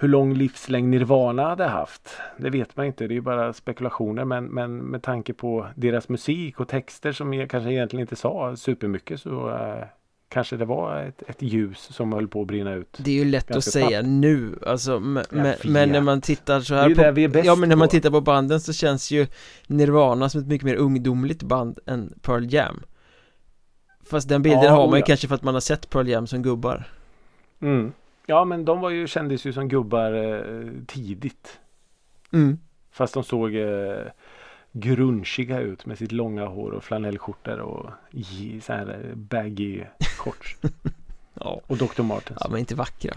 hur lång livslängd Nirvana hade haft. Det vet man inte, det är bara spekulationer men, men med tanke på deras musik och texter som jag kanske egentligen inte sa supermycket så eh, kanske det var ett, ett ljus som höll på att brinna ut. Det är ju lätt att säga nu, alltså men, när man tittar så här på, vi är bäst Ja men när man tittar på banden så känns ju Nirvana som ett mycket mer ungdomligt band än Pearl Jam Fast den bilden Ja, har man ju ja. kanske för att man har sett Pearl Jam som gubbar Mm. Ja men de var ju, kändes ju som gubbar eh, tidigt. mm. Fast de såg eh, grunchiga ut med sitt långa hår och flanellskjortor och så här eh, baggy shorts. Ja, och Dr. Martens. ja men inte vackra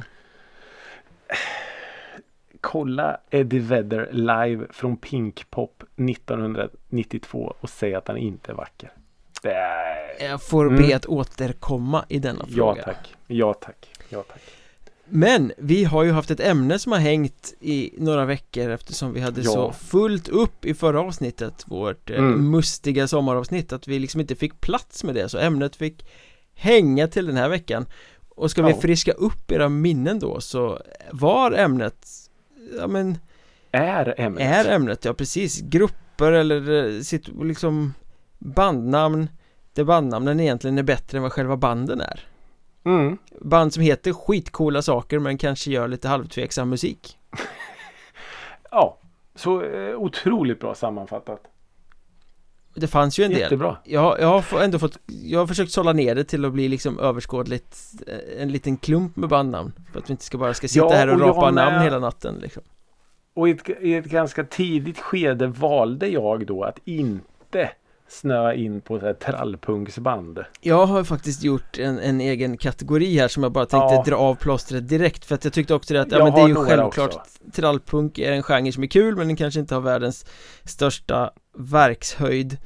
Kolla Eddie Vedder live från Pink Pop 1992 och säg att han inte är vacker. Det är... Jag får Mm. be att återkomma i denna Ja fråga tack. Ja tack. Ja tack. Men vi har ju haft ett ämne som har hängt i några veckor eftersom vi hade Ja. så fullt upp i förra avsnittet Vårt eh, Mm. mustiga sommaravsnitt att vi liksom inte fick plats med det så ämnet fick hänga till den här veckan Och ska vi Ja. friska upp era minnen då så var ämnet Ja men Är ämnet. är ämnet, ja precis Grupper eller eh, sitt, liksom bandnamn Där bandnamnen egentligen är bättre än vad själva banden är Mm. Band som heter skitcoola saker men kanske gör lite halvtveksam musik Ja, så eh, otroligt bra sammanfattat. Det fanns ju en del Jättebra. Jag, jag har ändå fått, jag har försökt sålla ner det till att bli liksom överskådligt eh, En liten klump med bandnamn För att vi inte ska bara ska sitta Ja, här och och rapa namn hela natten liksom Och i ett, i ett ganska tidigt skede valde jag då att inte snöa in på så här trallpunksband. Jag har faktiskt gjort en, en egen kategori här som jag bara tänkte Ja. dra av plåstret direkt För att jag tyckte också det att, ja men det är ju självklart också. Trallpunk är en genre som är kul men den kanske inte har världens största verkshöjd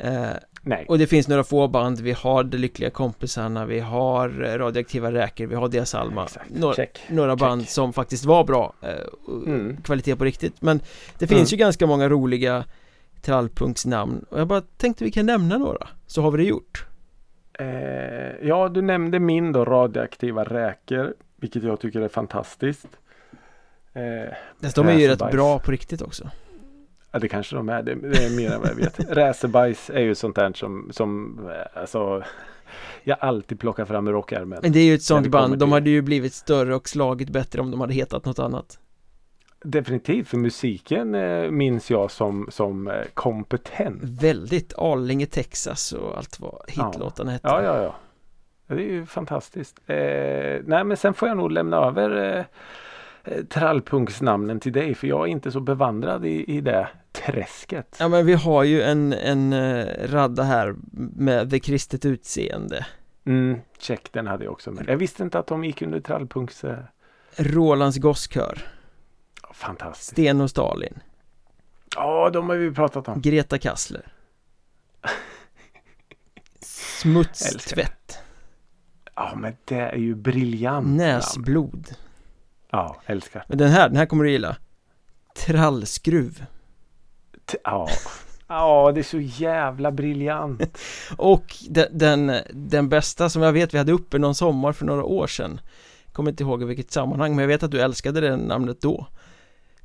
eh, Nej. Och det finns några få band, vi har De Lyckliga Kompisarna, vi har eh, Radioaktiva Räkor, vi har Dias Alma. Några, Check. några Check. band som faktiskt var bra eh, Mm. Kvalitet på riktigt Men det finns Mm. ju ganska många roliga Trallpunksnamn och jag bara tänkte vi kan nämna några Så har vi det gjort Eh, ja, du nämnde min då radioaktiva räkor. Vilket jag tycker är fantastiskt. Eh, de är ju rätt bra på riktigt också ja, det kanske de är. Det, det är mer än vad jag vet. Racerbajs är ju sånt där som, som eh, alltså, jag alltid plockar fram ur rockärmen. Men det är ju ett sånt band, de hade ju blivit större och slagit bättre om de hade hetat något annat Definitivt, för musiken eh, minns jag som, som eh, kompetent. Väldigt Arlinge, Texas och allt vad hitlåtarna hette Ja, ja, ja. Det är ju fantastiskt. Eh, nej, men sen får jag nog lämna över eh, eh, trallpunksnamnen till dig för jag är inte så bevandrad i, i det träsket. Ja men vi har ju en, en eh, radda här med det kristet utseende Mm, check, den hade jag också med. Jag visste inte att de gick under trallpunks... Eh, Rolands gosskör fantastiskt. Sten och Stalin Ja, de har vi pratat om. Greta Kassler Smutstvätt Ja, men det är ju briljant. Näsblod Ja, älskar. Men den här, den här kommer du gilla Trallskruv T- Ja. Ja, det är så jävla briljant. Och den, den, den bästa som jag vet vi hade uppe någon sommar för några år sedan Kommer inte ihåg i vilket sammanhang men jag vet att du älskade det namnet då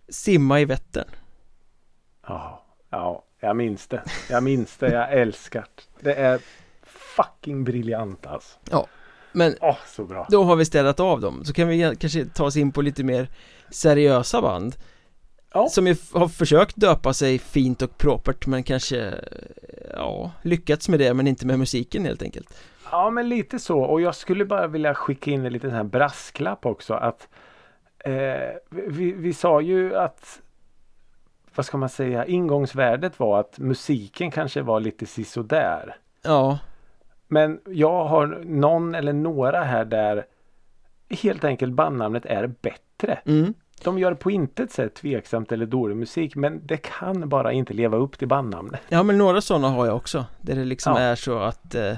Simma i Vättern Ja, ja, jag minns det. Jag minns det, jag älskar det. Det är fucking briljant alltså. Men Åh, så bra. då har vi städat av dem så kan vi kanske ta oss in på lite mer seriösa band Ja. Som har försökt döpa sig fint och propert men kanske Ja, lyckats med det men inte med musiken helt enkelt Ja, men lite så. Och jag skulle bara vilja skicka in en liten här brasklapp också. Att eh, vi, vi sa ju att vad ska man säga, ingångsvärdet var att musiken kanske var lite sisådär. Ja, Men jag har någon eller några här där helt enkelt bandnamnet är bättre. mm. De gör på intet sätt tveksamt eller dålig musik men det kan bara inte leva upp till bandnamnet. Ja men några sådana har jag också Där det liksom Ja. är så att eh,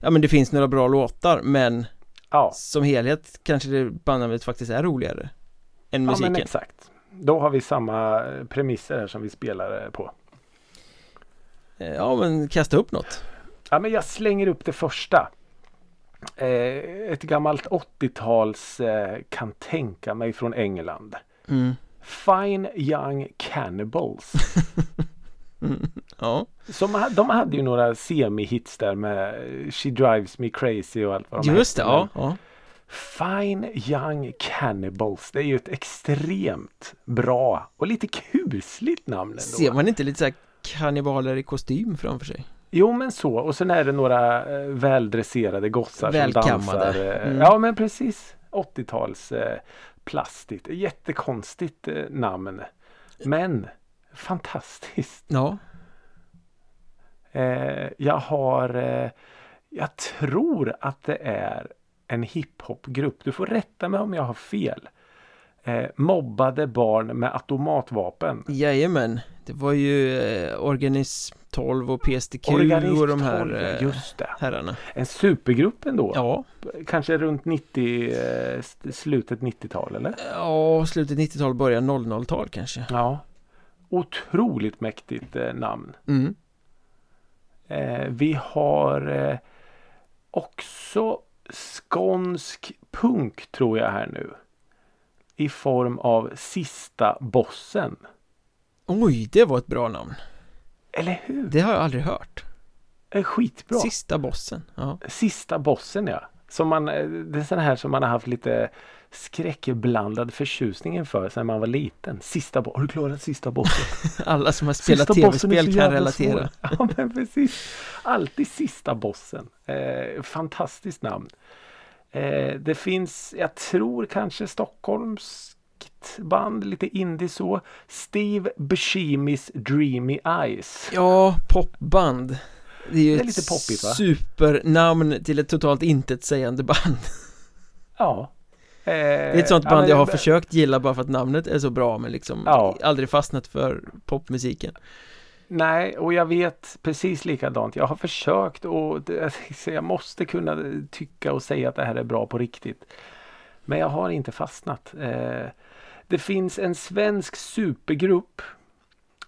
Ja men det finns några bra låtar men Ja, som helhet kanske det bandnamnet faktiskt är roligare Än ja musiken men exakt. Då har vi samma premisser här som vi spelar eh, på. Eh, Ja men kasta upp något Ja, men jag slänger upp det första. Eh, ett gammalt 80-tals eh, kan tänka mig från England. mm. Fine Young Cannibals. Mm. Ja, Som, de hade ju några semi-hits där med eh, She Drives Me Crazy och allt vad de just det, hette, ja, men ja Fine Young Cannibals. Det är ju ett extremt bra och lite kusligt namn ändå. Ser man inte lite så här kannibaler i kostym framför sig? Jo men så och sen är det några eh, väldresserade gossar som Välkammade. dansar. Eh, Mm. Ja men precis. 80-tals eh, plastigt. Jättekonstigt eh, namn. Men fantastiskt. Ja, Eh, jag har Jag tror att det är en hiphopgrupp. Du får rätta mig om jag har fel. Eh, mobbade barn med automatvapen. jajamän Det var ju eh, Organism 12 och PSTQ Organism och de här 12, eh, Just det. herrarna En supergrupp ändå. Ja, Kanske runt 90, eh, slutet 90-tal eller? ja slutet 90-tal, början 00-tal kanske Ja. Otroligt mäktigt eh, namn. mm. Eh, vi har eh, också skånsk punk tror jag här nu. I form av Sista Bossen. Oj, det var ett bra namn Eller hur? Det har jag aldrig hört är skitbra. Sista bossen, ja Sista bossen ja. Som man, eh, det är sån här som man har haft lite skräckblandad förtjusning inför sen man var liten. Sista bossen. Har du klarat sista bossen? Alla som har spelat tv-spel kan relatera. Ja men precis. Alltid sista bossen. Eh, fantastiskt namn. Eh, det finns, jag tror kanske Stockholmskt band, lite indie så. Steve Buscemi's Dreamy Eyes. Ja, popband Det är ju Det är ett lite poppigt, va? supernamn till ett totalt intetsägande band Ja. Eh, Det är ett sånt ja, band men- jag har försökt gilla bara för att namnet är så bra men liksom Ja. aldrig fastnat för popmusiken Nej, och jag vet precis likadant. Jag har försökt och jag måste kunna tycka och säga att det här är bra på riktigt. Men jag har inte fastnat. Eh, det finns en svensk supergrupp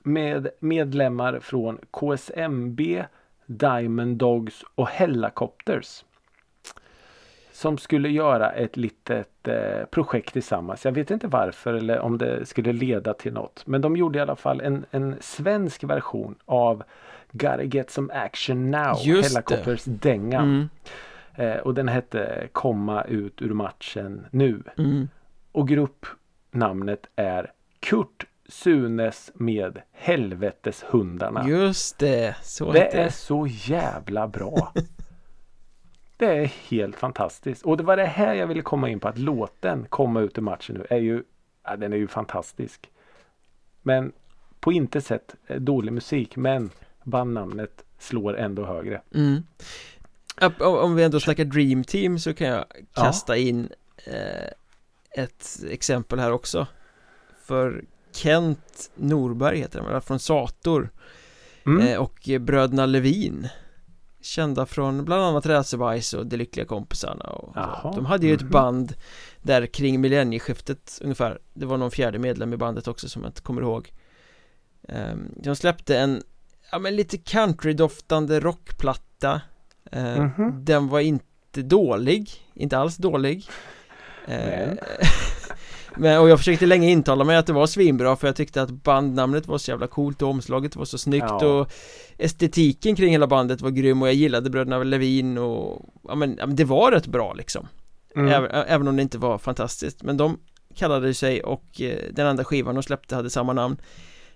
med medlemmar från KSMB, Diamond Dogs och Hellacopters. Som skulle göra ett litet eh, projekt tillsammans. Jag vet inte varför eller om det skulle leda till något. Men de gjorde i alla fall en, en svensk version av Gotta get some action now. Just det. Hellacopters dänga. mm, Eh, och den hette Komma ut ur matchen nu. mm. Och gruppnamnet är Kurt Sunes med Helveteshundarna. Just det, så Det är så jävla bra. Det är helt fantastiskt. Och det var det här jag ville komma in på. Att låten Komma ut ur matchen nu är ju, ja, den är ju fantastisk. Men på inte sätt eh, dålig musik. Men bandnamnet slår ändå högre. mm. Om- vi ändå snackar Dream Team så kan jag Ja. kasta in eh, ett exempel här också För Kent Norberg heter han, från Sator Mm. eh, och bröderna Levin Kända från bland annat Räsebajs och De Lyckliga Kompisarna och De hade ju ett mhm. band där kring millennieskiftet ungefär. Det var någon fjärde medlem i bandet också som jag inte kommer ihåg. Ehm, De släppte en Ja men lite countrydoftande rockplatta. Eh, Mhm. Den var inte dålig. Inte alls dålig Men? Och jag försökte länge intala mig att det var svinbra för jag tyckte att bandnamnet var så jävla coolt och omslaget var så snyggt Ja. och Estetiken kring hela bandet var grym och jag gillade bröderna Levin och ja men, det var rätt bra liksom Mm. även, även om det inte var fantastiskt men de kallade sig och eh, den andra skivan de släppte hade samma namn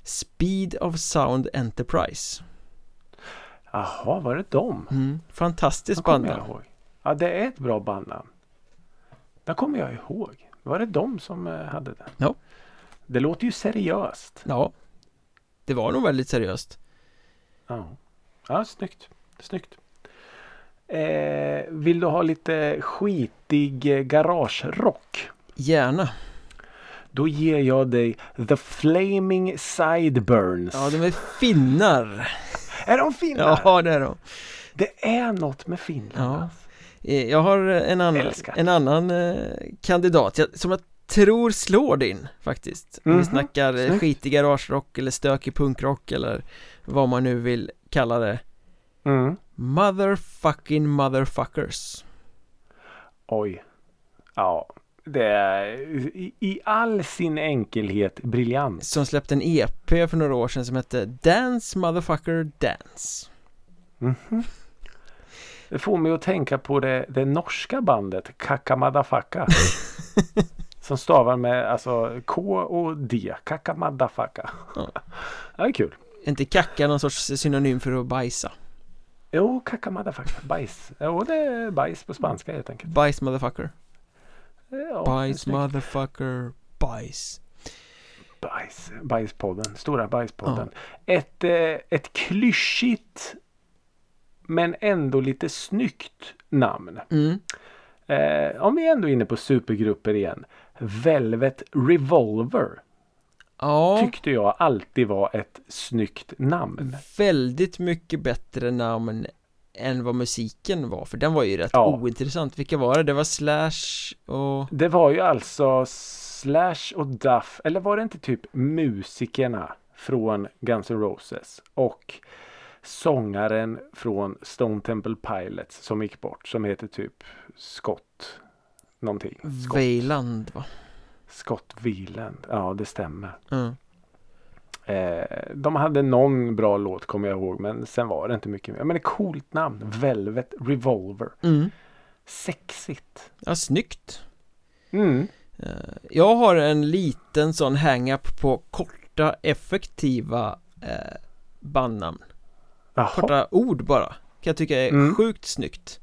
Speed of Sound Enterprise Jaha, var det dem? mm. Fantastiskt bandnamn. Ja, det är ett bra bandnamn. Det kommer jag ihåg. Var det de som eh, hade det? Ja. Det låter ju seriöst. Ja Det var nog väldigt seriöst Ja, ja snyggt. snyggt. Eh, vill du ha lite skitig eh, garagerock? Gärna Då ger jag dig The Flaming Sideburns. Ja, de är finnar Är de fina? Ja, det är de Det är något med Finland. Ja. Eh, Jag har en annan, Älskar. en annan eh, kandidat som jag tror slår din faktiskt Om vi Mhm, snackar eh, snyggt. skitig garagerock eller stökig punkrock eller vad man nu vill kalla det Mm. Motherfucking motherfuckers Oj. Ja, det är i, i all sin enkelhet briljant. Som släppte en EP för några år sedan som hette Dance Motherfucker Dance Mhm. Det får mig att tänka på det, det norska bandet Kakamadafaka. som stavar med alltså K och D. Kakamadafaka. Ja. Ja, det är kul. Är inte kacka någon sorts synonym för att bajsa? Jo, Kakamadafaka. Bajs. Jo, det är bajs på spanska helt enkelt. Bajs motherfucker Ja, Bajs motherfucker Bajs Bajs. Bajspodden. Stora bajspodden. Ett, eh, ett klyschigt men ändå lite snyggt namn. mm. Eh, om vi ändå är inne på supergrupper igen. Velvet Revolver Ja tyckte jag alltid var ett snyggt namn. väldigt mycket bättre namn än vad musiken var för den var ju rätt Ja. ointressant Vilka var det? Det var Slash och Det var ju alltså Slash och Duff, eller var det inte typ musikerna från Guns N' Roses och sångaren från Stone Temple Pilots som gick bort som heter typ Scott någonting. Scott, Weiland va? Scott Wieland. Ja, det stämmer. Mm. Eh, de hade någon bra låt kommer jag ihåg men sen var det inte mycket mer. Men ett coolt namn. Velvet Revolver. Mm. Sexigt. Ja, snyggt. Mm. Eh, Jag har en liten sån hang-up på korta effektiva eh, bandnamn. Jaha. Korta ord bara. Kan jag tycka är Mm. sjukt snyggt.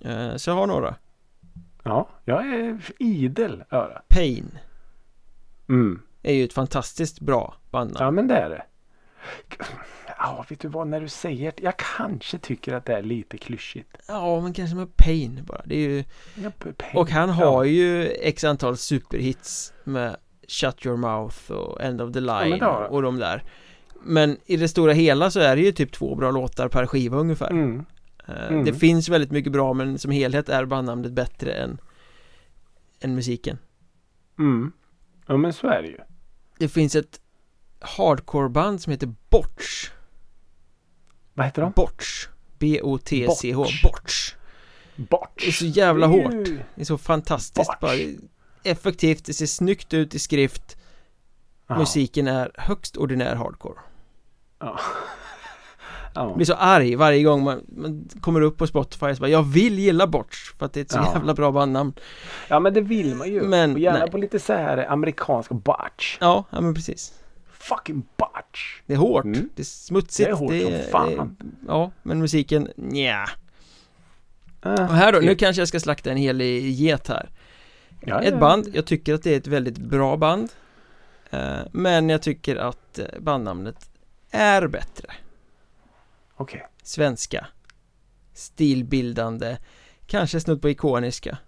Eh, Så jag har några. Ja, jag är idel öra. Pain Mm. är ju ett fantastiskt bra bandnamn. Ja men det är det. Ja, vet du vad, när du säger det. Jag kanske tycker att det är lite klyschigt. Ja, men kanske med Pain bara. Det är ju... Ja, p- p- Och han har ja. ju x antal superhits med Shut Your Mouth och End of the Line han. och de där. Men i det stora hela så är det ju typ två bra låtar per skiva ungefär. Mm. Eh, Mm. Det finns väldigt mycket bra men som helhet är bandnamnet bättre än, än musiken. Mm. Ja men så är det ju. Det finns ett hardcoreband som heter Botch. Vad heter de? Botch. B-O-T-C-H. Botch. Botch. Det är så jävla hårt. Det är så fantastiskt bara. Effektivt, det ser snyggt ut i skrift. Musiken är högst ordinär hardcore. Ja. Ja. blir så arg varje gång man, man kommer upp på Spotify och så bara, Jag vill gilla Botch för att det är ett så Ja. jävla bra bandnamn. ja men det vill man ju. Men, och gärna nej. på lite så här amerikansk botch. Ja, ja men precis. Fucking botch. Det är hårt, Mm. det är smutsigt. Det är hårt som fan. det- ja, men musiken, nja. Äh, Och här då, nu kanske jag ska slakta en hel get här. ja, Ett band, jag tycker att det är ett väldigt bra band. Eh, Men jag tycker att eh, bandnamnet är bättre. Okej. Svenska. Stilbildande. Kanske snudd på ikoniska.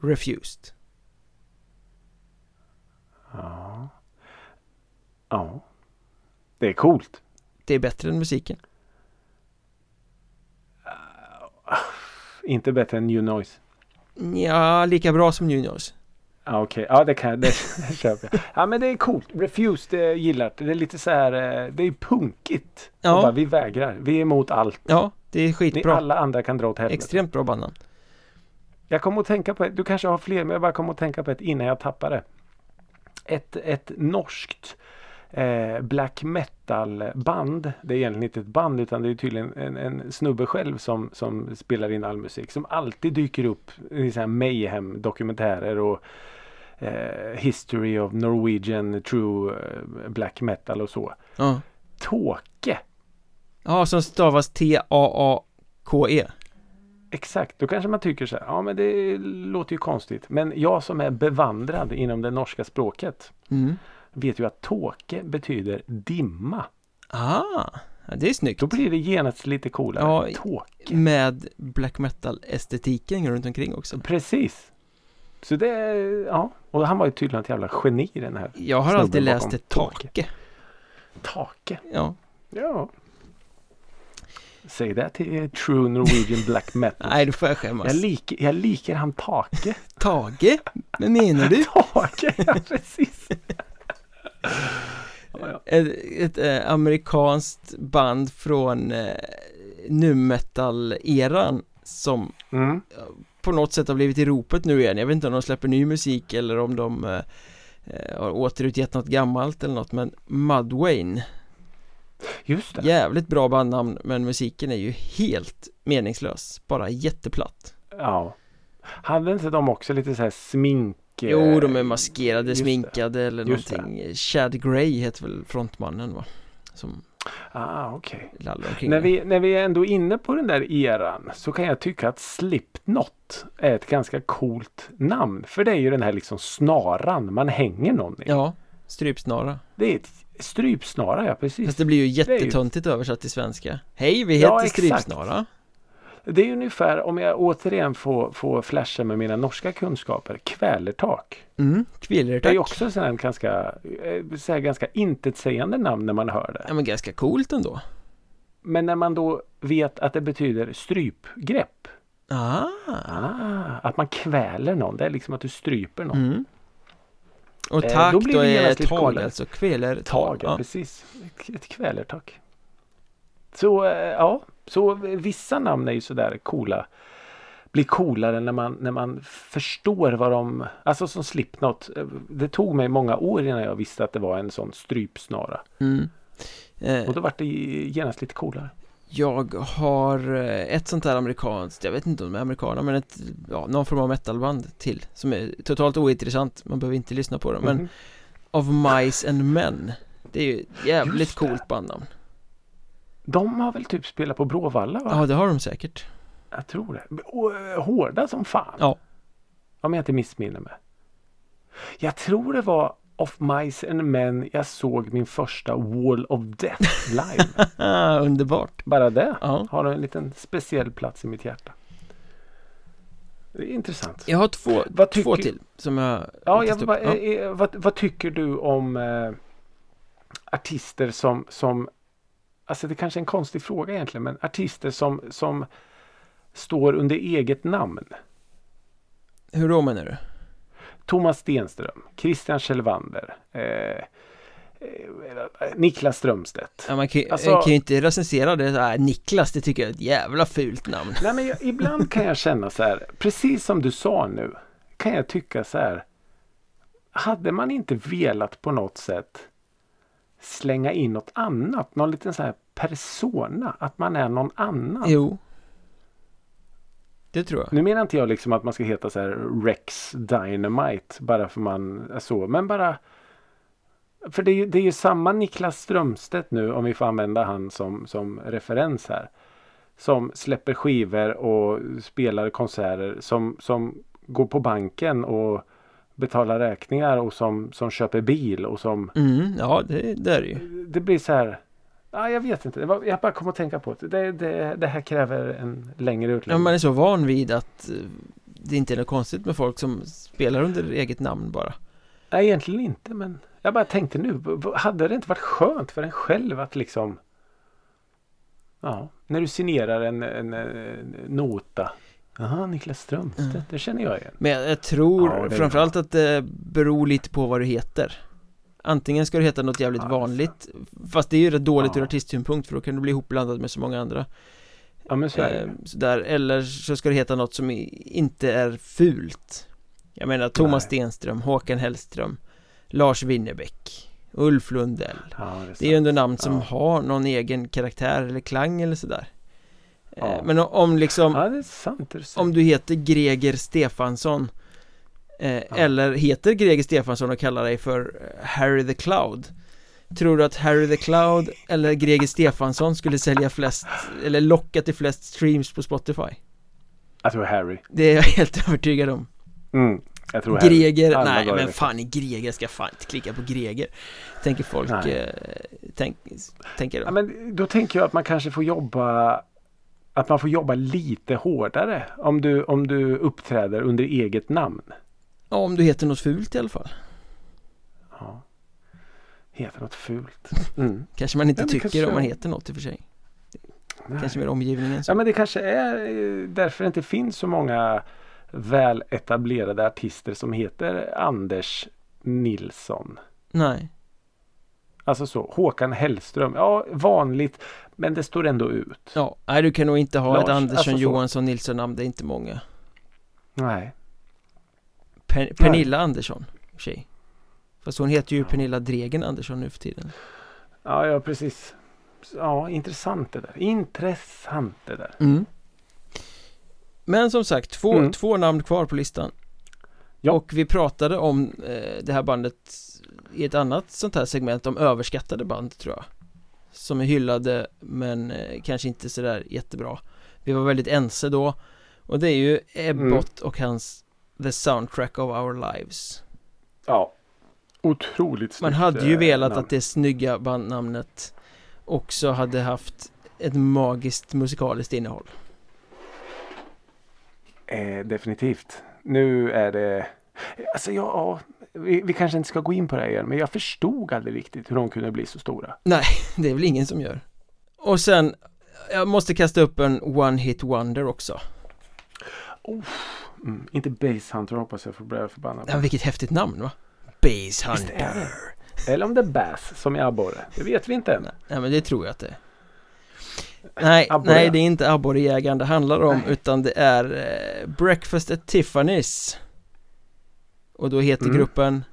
Refused. Ja. Ja. Det är coolt. Det är bättre än musiken. Inte bättre än New Noise. Ja, lika bra som New Noise. Ja okej, ja det kan jag, det, köper jag. Ja men det är coolt. Refused det gillar det. Det är lite så här, eh, det är punkigt. Ja. Bara, vi vägrar. Vi är emot allt. Ja, det är Ni skitbra. alla andra kan dra åt helvete. Extremt bra bandnamn. Jag kommer att tänka på du kanske har fler men jag bara kommer att tänka på ett innan jag tappar det. Ett, ett norskt eh, black metal band. Det är egentligen inte ett band utan det är tydligen en, en snubbe själv som, som spelar in all musik. Som alltid dyker upp i så här mayhem dokumentärer och eh, History of Norwegian True eh, Black Metal och så. Ja. Tåke! Ja, som stavas T-A-A-K-E. Exakt, då kanske man tycker så här, ja men det låter ju konstigt. Men jag som är bevandrad inom det norska språket Mm. vet ju att tåke betyder dimma. Ah, det är snyggt. Då blir det genast lite coolare. Ja, Tåke. Med black metal-estetiken runt omkring också. Precis. Så det, ja. Och han var ju tydligen ett jävla geni den här Jag har alltid läst Tåke. take. Take. Ja. Ja. Säg det till true Norwegian black metal. Nej, då får jag skämmas. jag, lik, jag liker han Take. Tage? Vad menar du? Take, ja precis. ja, ja. Ett, ett eh, amerikanskt band från eh, nu metal-eran som Mm. På något sätt har blivit i ropet nu igen. Jag vet inte om de släpper ny musik eller om de eh, eh, har återutgett något gammalt eller något men Mudwayne Just det. Jävligt bra bandnamn men musiken är ju helt meningslös Bara jätteplatt Ja. Hade inte de också lite så här smink? eh, Jo, de är maskerade, just det. sminkade eller Just det. någonting Chad Gray heter väl frontmannen va? Som Ah, omkring När vi, när vi är ändå inne på den där eran så kan jag tycka att Slipknot är ett ganska coolt namn. För det är ju den här liksom snaran man hänger någon i. Ja, strypsnara Det är ett strypsnara, ja precis. Fast det blir ju är ju- jättetöntigt översatt till svenska Hej, vi heter Ja, strypsnara Det är ungefär, om jag återigen får, får flasha med mina norska kunskaper, kvälertak. Mm, Det är också en ganska, eh, så här ganska intetsägande namn när man hör det. Ja men ganska coolt ändå Men när man då vet att det betyder strypgrepp. Ah, Ah, att man kväler någon. Det är liksom att du stryper någon. mm. Och Eh, tack då då, blir det är tag coolare. alltså, kvälertag Tag, ja. precis. Ett, ett kvälertak. Så eh, ja, så vissa namn är ju sådär coola. Blir coolare när man, när man förstår vad de, alltså som Slipknot. Det tog mig många år innan jag visste att det var en sån strypsnara. Mm. Eh, Och då vart det genast lite coolare. jag har eh, ett sånt här amerikanskt, jag vet inte om de är amerikaner men ett, ja, någon form av metalband till Som är totalt ointressant, man behöver inte lyssna på det men Mhm. Of Mice and Men Det är ju ett jävligt coolt bandnamn De har väl typ spelat på Bråvalla va? Ja det har de säkert Jag tror det. Och, eh, hårda som fan. Ja. Om jag inte missminner mig. Jag tror det var Of Mice and Men jag såg min första Wall of Death live. Underbart Bara det Ja har en liten speciell plats i mitt hjärta. Det är intressant. Jag har två, Vad två till som jag Ja, jag, vad, ja. eh, vad, vad tycker du om eh, artister som, som Alltså det kanske är en konstig fråga egentligen men artister som, som står under eget namn. Hur då menar du? Thomas Stenström, Christian Kjellvander, eh, eh, Niklas Strömstedt. Ja, man kan, Alltså- kan ju inte recensera det så här, Niklas, det tycker jag är ett jävla fult namn Nej, men jag, ibland kan jag känna så här, precis som du sa nu, kan jag tycka så här. Hade man inte velat på något sätt slänga in något annat, någon liten så här persona, att man är någon annan. Jo Det tror jag Nu menar inte jag liksom att man ska heta så här Rex Dynamite bara för man är så, men bara för det är, ju, det är ju samma Niklas Strömstedt nu om vi får använda han som, som referens här. Som släpper skivor och spelar konserter som, som går på banken och betalar räkningar och som, som köper bil och som mm, Ja, det, det är det ju det blir så här Ja, jag vet inte. Var, jag bara kom att tänka på det. Det, det. det här kräver en längre ja, utläggning. Man är så van vid att eh, det inte är något konstigt med folk som spelar under eget namn bara Nej, egentligen inte. Men jag bara tänkte nu. Hade det inte varit skönt för en själv att liksom. Ja, när du signerar en, en, en nota. Jaha, Niklas Strömstedt. Mm. Det känner jag igen. Men jag, jag tror Ja, framförallt att det beror lite på vad du heter Antingen ska du heta något jävligt är vanligt Fast det är ju rätt dåligt Ja. ur artistsynpunkt för då kan du bli ihopblandad med så många andra Ja, men så är eh, det. sådär. Eller så ska du heta något som inte är fult Jag menar Thomas Nej. Stenström, Håkan Hellström Lars Winnerbäck Ulf Lundell Ja, det är, ju ändå namn som Ja. har någon egen karaktär eller klang eller sådär Eh, Ja. Men o- om liksom Ja, det är sant. Det är sant. Om du heter Greger Stefansson eh, Eller heter Greger Stefansson och kallar dig för eh, Harry the Cloud Tror du att Harry the Cloud eller Greger Stefansson skulle sälja flest Eller locka till flest streams på Spotify? Jag tror Harry. Det är jag helt övertygad om Mm, jag tror Harry. Greger, Alla nej men fan i Greger ska fan inte klicka på Greger Tänker folk, eh, tänk, tänker Ja, de men då tänker jag att man kanske får jobba att man får jobba lite hårdare om du, om du uppträder under eget namn. Ja, Om du heter något fult i alla fall Ja. Heter något fult. Mm. Kanske man inte Ja, tycker kanske- om man heter något i och för sig Nej. Kanske mer omgivningen så. Ja men det kanske är eh, därför det inte finns så många väl etablerade artister som heter Anders Nilsson. Nej Alltså så, Håkan Hellström. Ja, vanligt. Men det står ändå ut. Ja, nej du kan nog inte ha Lars, ett Andersson, alltså så. Johansson, Nilsson namn, det är inte många Nej. per, Pernilla Andersson, tjej Fast hon heter ju Pernilla Dregen Andersson nu för tiden Ja, ja precis. Ja, intressant det där. Intressant det där. mm. Men som sagt, två, Mm. två namn kvar på listan Ja. Och vi pratade om eh, det här bandet i ett annat sånt här segment om överskattade band tror jag Som är hyllade men eh, kanske inte sådär jättebra Vi var väldigt ense då Och det är ju Ebbot och hans The Soundtrack of Our Lives Ja. Otroligt snyggt. Man hade ju eh, velat namn. att det snygga bandnamnet också hade haft ett magiskt musikaliskt innehåll. Eh, definitivt. Nu är det... Alltså ja, ja vi, vi kanske inte ska gå in på det här igen. Men jag förstod aldrig riktigt hur de kunde bli så stora. Det är väl ingen som gör. Och sen, jag måste kasta upp en One Hit Wonder också. Mm, inte Base Hunter hoppas jag får bli förbannad. Ja, vilket häftigt namn va? Base är. Hunter. Eller om det är Bass som i abborre. Det vet vi inte än. Nej men det tror jag att det är. Nej, Abborre. nej det är inte abborrejägaren det handlar om utan det är eh, Breakfast at Tiffany's Och då heter Mm. gruppen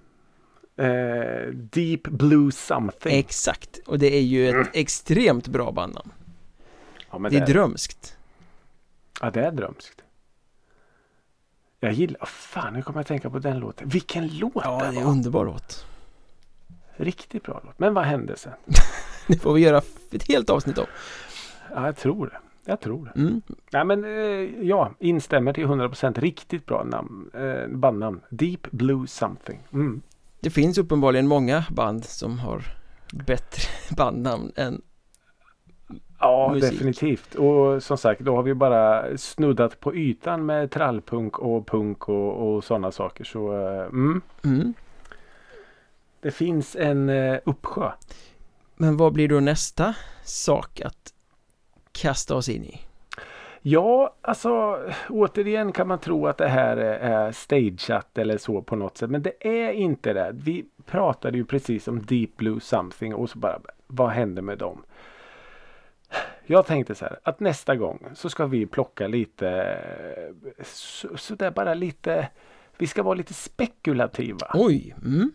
Eh, Deep Blue Something. Exakt Och det är ju ett extremt bra bandnamn ja, men Det är det, drömskt ja, det är drömskt. Jag gillar, fan nu kommer jag tänka på den låten. Vilken låt Ja, det det är en var. underbar låt Riktigt bra låt. Men vad hände sen? Det får vi göra ett helt avsnitt om Ja, jag tror det. Jag tror det. mm. Nej men eh, ja, instämmer till 100% riktigt bra namn, eh, bandnamn. Deep Blue Something. Mm. Det finns uppenbarligen många band som har bättre bandnamn än Ja, Musik. definitivt. Och som sagt, då har vi bara snuddat på ytan med trallpunk och punk och, och sådana saker. Så eh, mm, mm. det finns en eh, uppsjö. Men vad blir då nästa sak att kasta oss in i? Ja, alltså återigen kan man tro att det här är, stageat eller så på något sätt. Men det är inte det. Vi pratade ju precis om Deep Blue Something och så bara vad hände med dem? Jag tänkte så här att nästa gång så ska vi plocka lite så, så där bara lite vi ska vara lite spekulativa. Oj, mm.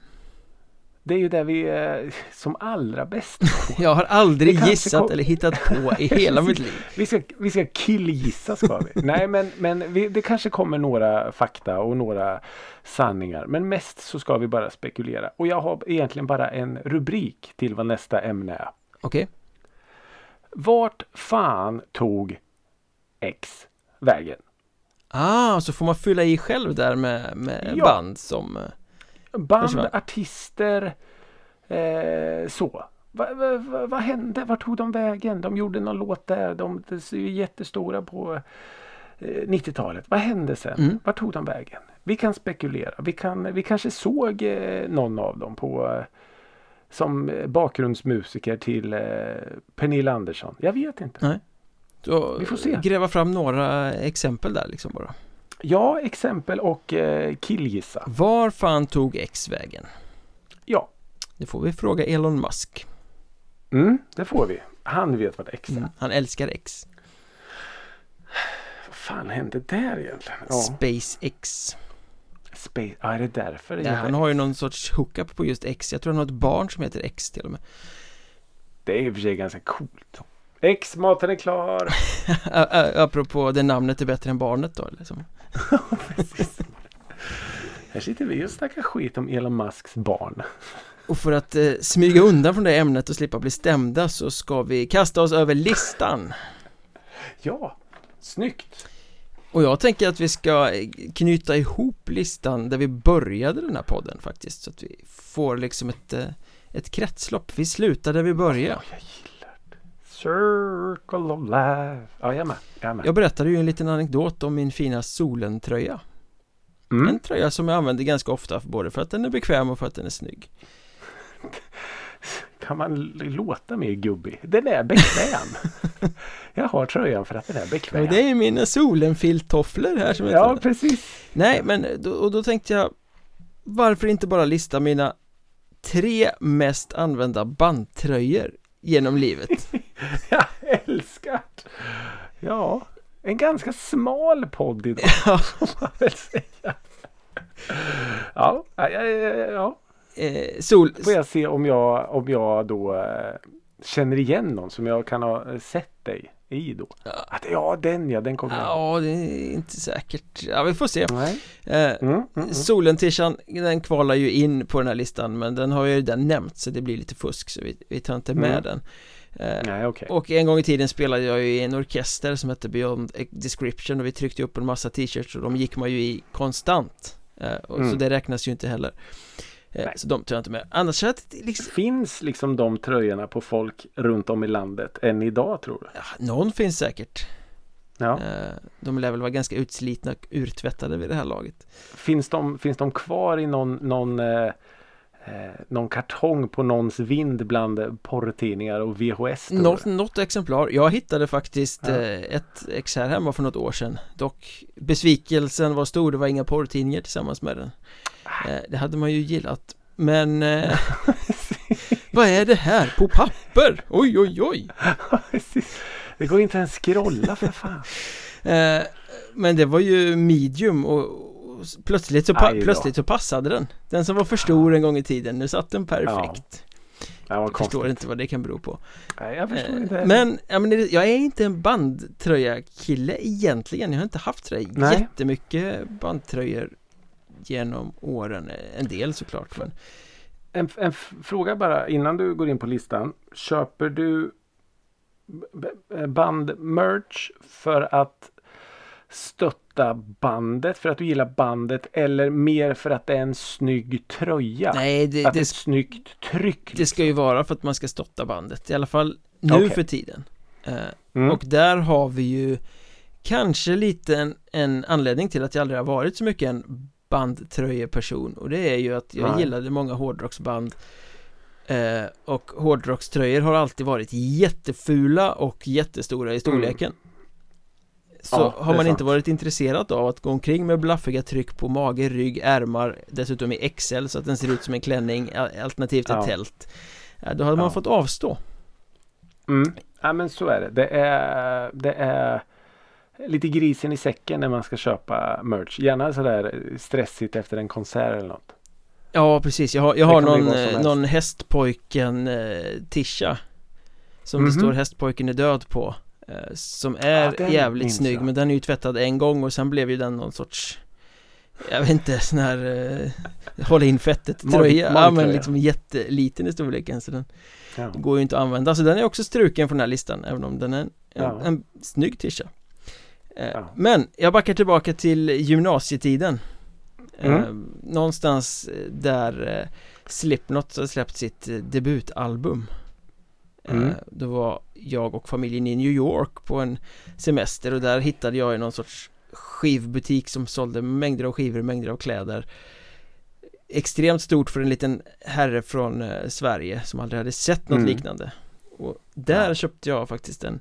Det är ju det vi är som allra bäst jag har aldrig gissat kom- eller hittat på i hela mitt liv Vi ska, vi ska killgissa ska vi. Nej men, men vi, det kanske kommer några fakta och några sanningar. Men mest så ska vi bara spekulera. Och jag har egentligen bara en rubrik till vad nästa ämne är. Okej, Vart fan tog X vägen? ah, så får man fylla i själv där med, med Ja. band som eh, Band, artister, eh, så. Va, va, va, vad hände? Vart tog de vägen? De gjorde någon låt där. De, är jättestora på eh, 90-talet. Vad hände sen? Mm. Vart tog de vägen? Vi kan spekulera. Vi, kan, vi kanske såg eh, någon av dem på eh, som bakgrundsmusiker till eh, Pernilla Andersson. Jag vet inte. så Vi får se. gräva fram några exempel där liksom bara Ja, exempel och eh, killgissa. Var fan tog X vägen? Ja, Det får vi fråga Elon Musk mm, det får vi. Han vet vad X är. mm. Han älskar X Vad fan hände där egentligen? Ja. SpaceX Space, ja är det därför det ja, Han det? har ju någon sorts hookup på just X Jag tror han har ett barn som heter X till och med Det är i och för sig ganska coolt. X, maten är klar. Apropå det namnet är bättre än barnet då liksom. Här sitter vi och snackar skit om Elon Musks barn. Och för att eh, smyga undan från det ämnet och slippa bli stämda så ska vi kasta oss över listan Ja, snyggt. Och jag tänker att vi ska eh, knyta ihop listan där vi började den här podden faktiskt Så att vi får liksom ett, eh, ett kretslopp Vi slutar där vi började gillar det. Circle of life. Ja, jag är med. Jag är med. Jag berättade ju en liten anekdot om min fina Solen-tröja Mm. En tröja som jag använder ganska ofta både för att den är bekväm och för att den är snygg Kan man låta mer gubbig? Den är bekväm. jag har tröjan för att den är bekväm. Och det är mina Solen-filttofflor här som jag Ja, precis. Nej, men då, och då tänkte jag Varför inte bara lista mina tre mest använda bandtröjor genom livet? Jag älskar. Ja, en ganska smal podd idag. Ja, ja, ja, ja. eh, sol... Får jag se om jag, om jag då eh, känner igen någon som jag kan ha eh, sett dig i då. Ja. Att, ja, den ja, den kommer. Ja, det är inte säkert. Ja, vi får se. Nej. Eh, Mm, mm, mm. Solen-tishan, den kvalar ju in på den här listan men den har ju redan nämnt så det blir lite fusk så vi, vi tar inte med Mm. den. Eh, Nej, okej. Och en gång i tiden spelade jag ju i en orkester som hette Beyond Description och vi tryckte upp en massa t-shirts och de gick man ju i konstant. Eh, och Så Mm. det räknas ju inte heller. Eh, Nej. Så de tar jag inte med. Annars så att det liksom, Finns liksom de tröjorna på folk runt om i landet än idag tror du? ja, någon finns säkert. Ja. Eh, De lär väl vara ganska utslitna och urtvättade vid det här laget. Finns, de, finns de kvar i någon, någon, eh, eh, någon kartong på någons vind bland porrtidningar och VHS? Något, något exemplar. Jag hittade faktiskt Ja. ett ex här hemma för något år sedan. Dock besvikelsen var stor, det var inga porrtidningar tillsammans med den. Eh, det hade man ju gillat. Men eh, vad är det här på papper? Oj oj oj! Det går inte ens scrolla för fan. Eh, men det var ju medium och, plötsligt, så plötsligt så passade den. Den som var för stor en gång i tiden, nu satt den perfekt. Ja, jag förstår inte vad det kan bero på. Nej, jag förstår inte. Men, jag är inte en bandtröja-kille egentligen. Jag har inte haft så där Nej. jättemycket bandtröjor genom åren. En del såklart, men En, en fråga bara innan du går in på listan. Köper du band-merch för att stötta bandet, för att du gillar bandet eller mer för att det är en snygg tröja? nej, det, att det är ett snyggt tryck? det liksom. ska ju vara för att man ska stötta bandet. I alla fall nu Okej. för tiden. Eh, Mm. Och där har vi ju kanske lite en, en anledning till att jag aldrig har varit så mycket en bandtröjeperson och det är ju att jag Nej. gillade många hårdrocksband eh, och hårdrockströjor har alltid varit jättefula och jättestora i storleken Så Ja, har man inte varit intresserad av att gå omkring med blaffiga tryck på mage, rygg, ärmar Dessutom i XL så att den ser ut som en klänning al- alternativt ett Ja. tält Då hade man Ja. fått avstå Mm. Ja men så är det. Det är, det är lite grisen i säcken när man ska köpa merch. Gärna sådär stressigt efter en konsert eller något. Ja precis, jag har, jag har någon, eh, någon hästpojken eh, Tisha Som det Mhm. står hästpojken är död på eh, Som är Ja, jävligt snygg jag. men den är ju tvättad en gång och sen blev ju den någon sorts Jag vet inte, sån här eh, Hålla in fettet tröja Ja men liksom jätteliten i storleken så den Ja. går ju inte att använda Så den är också struken från den här listan även om den är en, en, Ja. en snygg Tisha Ja. Men jag backar tillbaka till gymnasietiden Mm. eh, Någonstans eh, där eh, Slipknot har släppt sitt eh, debutalbum Mm. eh, Då var jag och familjen i New York på en semester och där hittade jag någon sorts skivbutik som sålde mängder av skivor, mängder av kläder Extremt stort för en liten herre från eh, Sverige som aldrig hade sett något Mm. liknande Och där Ja. köpte jag faktiskt en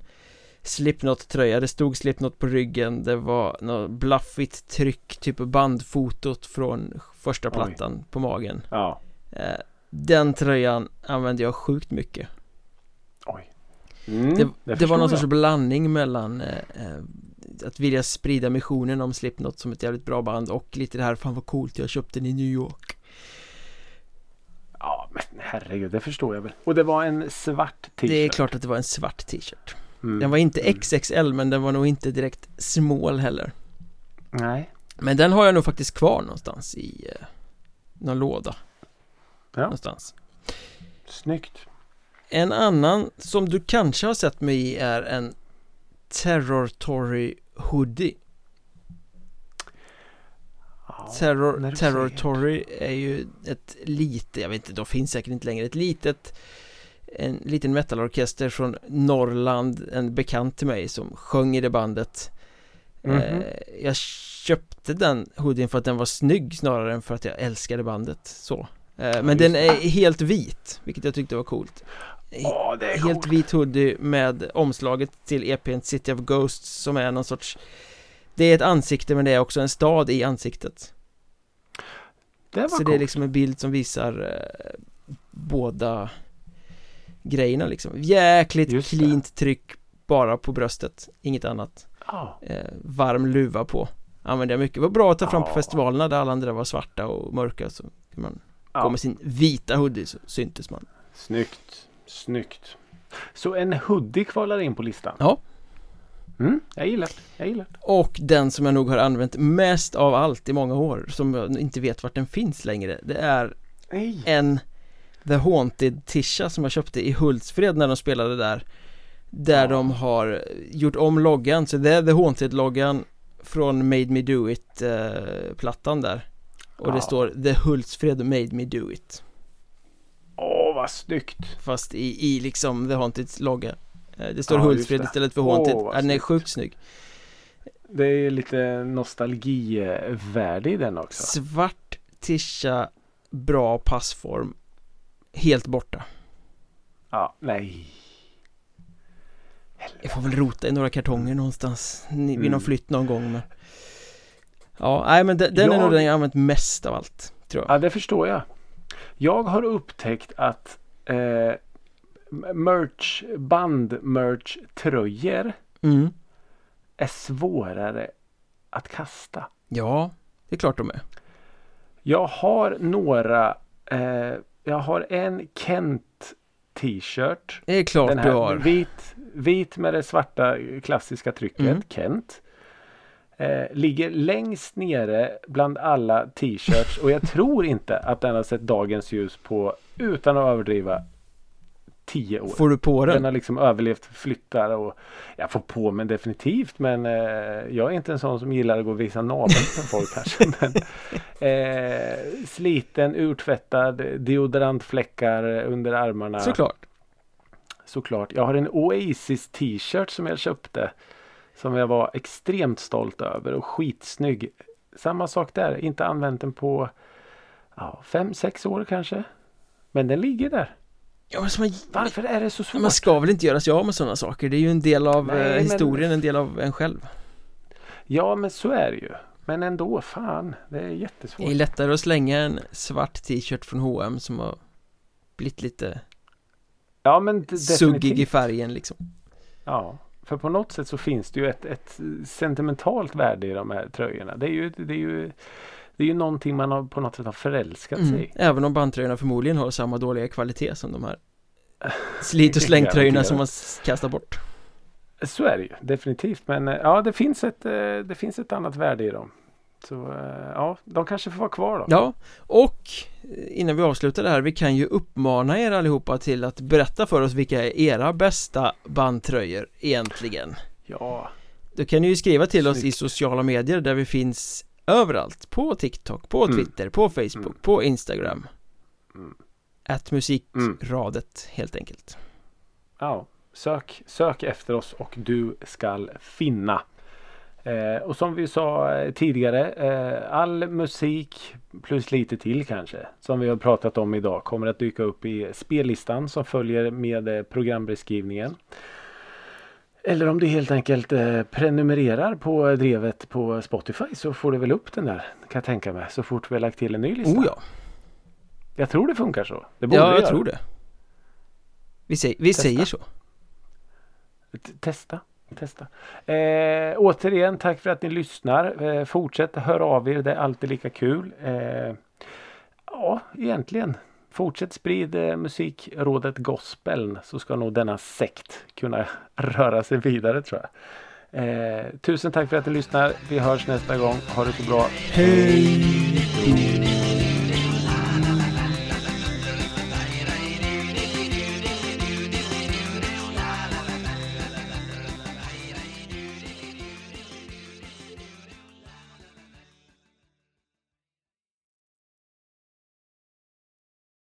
Slipknot-tröja, det stod Slipknot på ryggen Det var något blaffigt tryck, typ bandfotot från första Oj. plattan på magen Ja. eh, Den tröjan använde jag sjukt mycket Oj. Mm, Det, det var förstår någon jag. sorts blandning mellan eh, eh, Att vilja sprida missionen om Slipknot som ett jävligt bra band och lite det här Fan vad coolt, jag köpte den i New York Ja men herregud, det förstår jag väl. Och det var en svart t-shirt. Det är klart att det var en svart t-shirt Mm. Den var inte Mm. XXL men den var nog inte direkt small heller Nej. Men den har jag nog faktiskt kvar någonstans i eh, någon låda Ja. Någonstans Snyggt. En annan som du kanske har sett mig i är en Terror Tory Hoodie Terror, du Terror säger Tory är ju ett lite, jag vet inte, de finns säkert inte längre, ett litet En liten metalorkester från Norrland, en bekant till mig som sjöng i det bandet Mhm. eh, Jag köpte den hoodien för att den var snygg snarare än för att jag älskade bandet så eh, Men just den är helt vit, vilket jag tyckte var coolt Åh, det är Helt coolt. vit hoodie med omslaget till EPn City of Ghosts som är någon sorts Det är ett ansikte men det är också en stad i ansiktet Det var Så coolt. det är liksom en bild som visar eh, båda grejerna liksom Jäkligt cleant tryck bara på bröstet, inget annat eh, Varm luva på Använde jag mycket, det var bra att ta fram på Ja. festivalerna där alla andra var svarta och mörka så kan man Ja. gå med sin vita hoodie så syntes man Snyggt. Snyggt. Så en hoodie kvalar in på listan. Ja. Mm, jag gillar det. Jag gillar det. Och den som jag nog har använt mest av allt i många år Som jag inte vet vart den finns längre Det är Nej. en The Haunted Tisha som jag köpte i Hultsfred när de spelade där Där Ja. de har gjort om loggan Så det är The Haunted-loggan Från Made Me Do It eh, plattan där Och det Ja. står The Hultsfred Made Me Do It Åh, vad snyggt. Fast i, i liksom The Haunteds logga Eh, Det står Ja, Hultsfred det. istället för Åh, Haunted ja, Den är sjukt snygg Det är lite nostalgivärde i den också. Svart tisha Bra passform Helt borta Ja, nej. Jag får väl rota i några kartonger någonstans Vid Mm. någon flytt någon gång men Ja, nej men den, den är Jag- nog den jag använt mest av allt Tror jag Ja, det förstår jag. Jag har upptäckt att eh, merch, band merch tröjor Mm. är svårare att kasta. Ja, det är klart de är. Jag har några. Eh, jag har en Kent t-shirt. Det är klart Den du här har. vit, vit med det svarta klassiska trycket. Mm. Kent. Eh, ligger längst nere bland alla t-shirts och jag tror inte att den har sett dagens ljus på utan att överdriva tio år. Får du på Den den? har liksom överlevt flyttar och jag får på mig definitivt men eh, jag är inte en sån som gillar att gå och visa naveln för folk kanske. Men, eh, sliten, urtvättad, deodorantfläckar under armarna. Såklart. Såklart. Jag har en Oasis t-shirt som jag köpte. Som jag var extremt stolt över och skitsnygg. Samma sak där. Inte använt den på ja, fem, sex år kanske. Men den ligger där. Ja, men man, Varför är det så svårt? man ska väl inte göra sig av med sådana saker? Det är ju en del av Nej, eh, men- historien, en del av en själv. Ja men så är det ju. Men ändå, fan. Det är jättesvårt. Det är lättare att slänga en svart t-shirt från H&M som har blivit lite Ja men suggig i färgen liksom. Ja. För på något sätt så finns det ju ett, ett sentimentalt värde i de här tröjorna. Det är ju, det är ju, det är ju någonting man har, på något sätt har förälskat sig Mm. i. Även om bandtröjorna förmodligen har samma dåliga kvalitet som de här slit och slängtröjorna som man kastar bort. Så är det ju definitivt. Men eh, ja, det finns ett, eh, det finns ett annat värde i dem. Så eh, ja, de kanske får vara kvar då. Ja, och innan vi avslutar det här, vi kan ju uppmana er allihopa till att berätta för oss vilka är era bästa bandtröjor egentligen. Ja, Då kan ni ju skriva till oss i Snyggt. sociala medier där vi finns överallt På TikTok, på Mm. Twitter, på Facebook, Mm. på Instagram Mm. Att musikradet helt enkelt ja. Sök, sök efter oss och du skall finna. Eh, och som vi sa eh, tidigare, eh, all musik plus lite till kanske som vi har pratat om idag kommer att dyka upp i spellistan som följer med eh, programbeskrivningen. Eller om du helt enkelt eh, prenumererar på drevet på Spotify så får du väl upp den där kan jag tänka mig så fort vi har lagt till en ny lista. Oh ja, Jag tror det funkar så. Det borde ja jag göra. tror det Vi, säger, vi Testa. säger så T- Testa. Testa. Eh, återigen tack för att ni lyssnar. Eh, fortsätt höra av er. Det är alltid lika kul. Eh, ja, egentligen. Fortsätt sprid eh, musikrådet gospeln så ska nog denna sekt kunna röra sig vidare tror jag. Eh, tusen tack för att ni lyssnar. Vi hörs nästa gång. Ha det så bra. Hej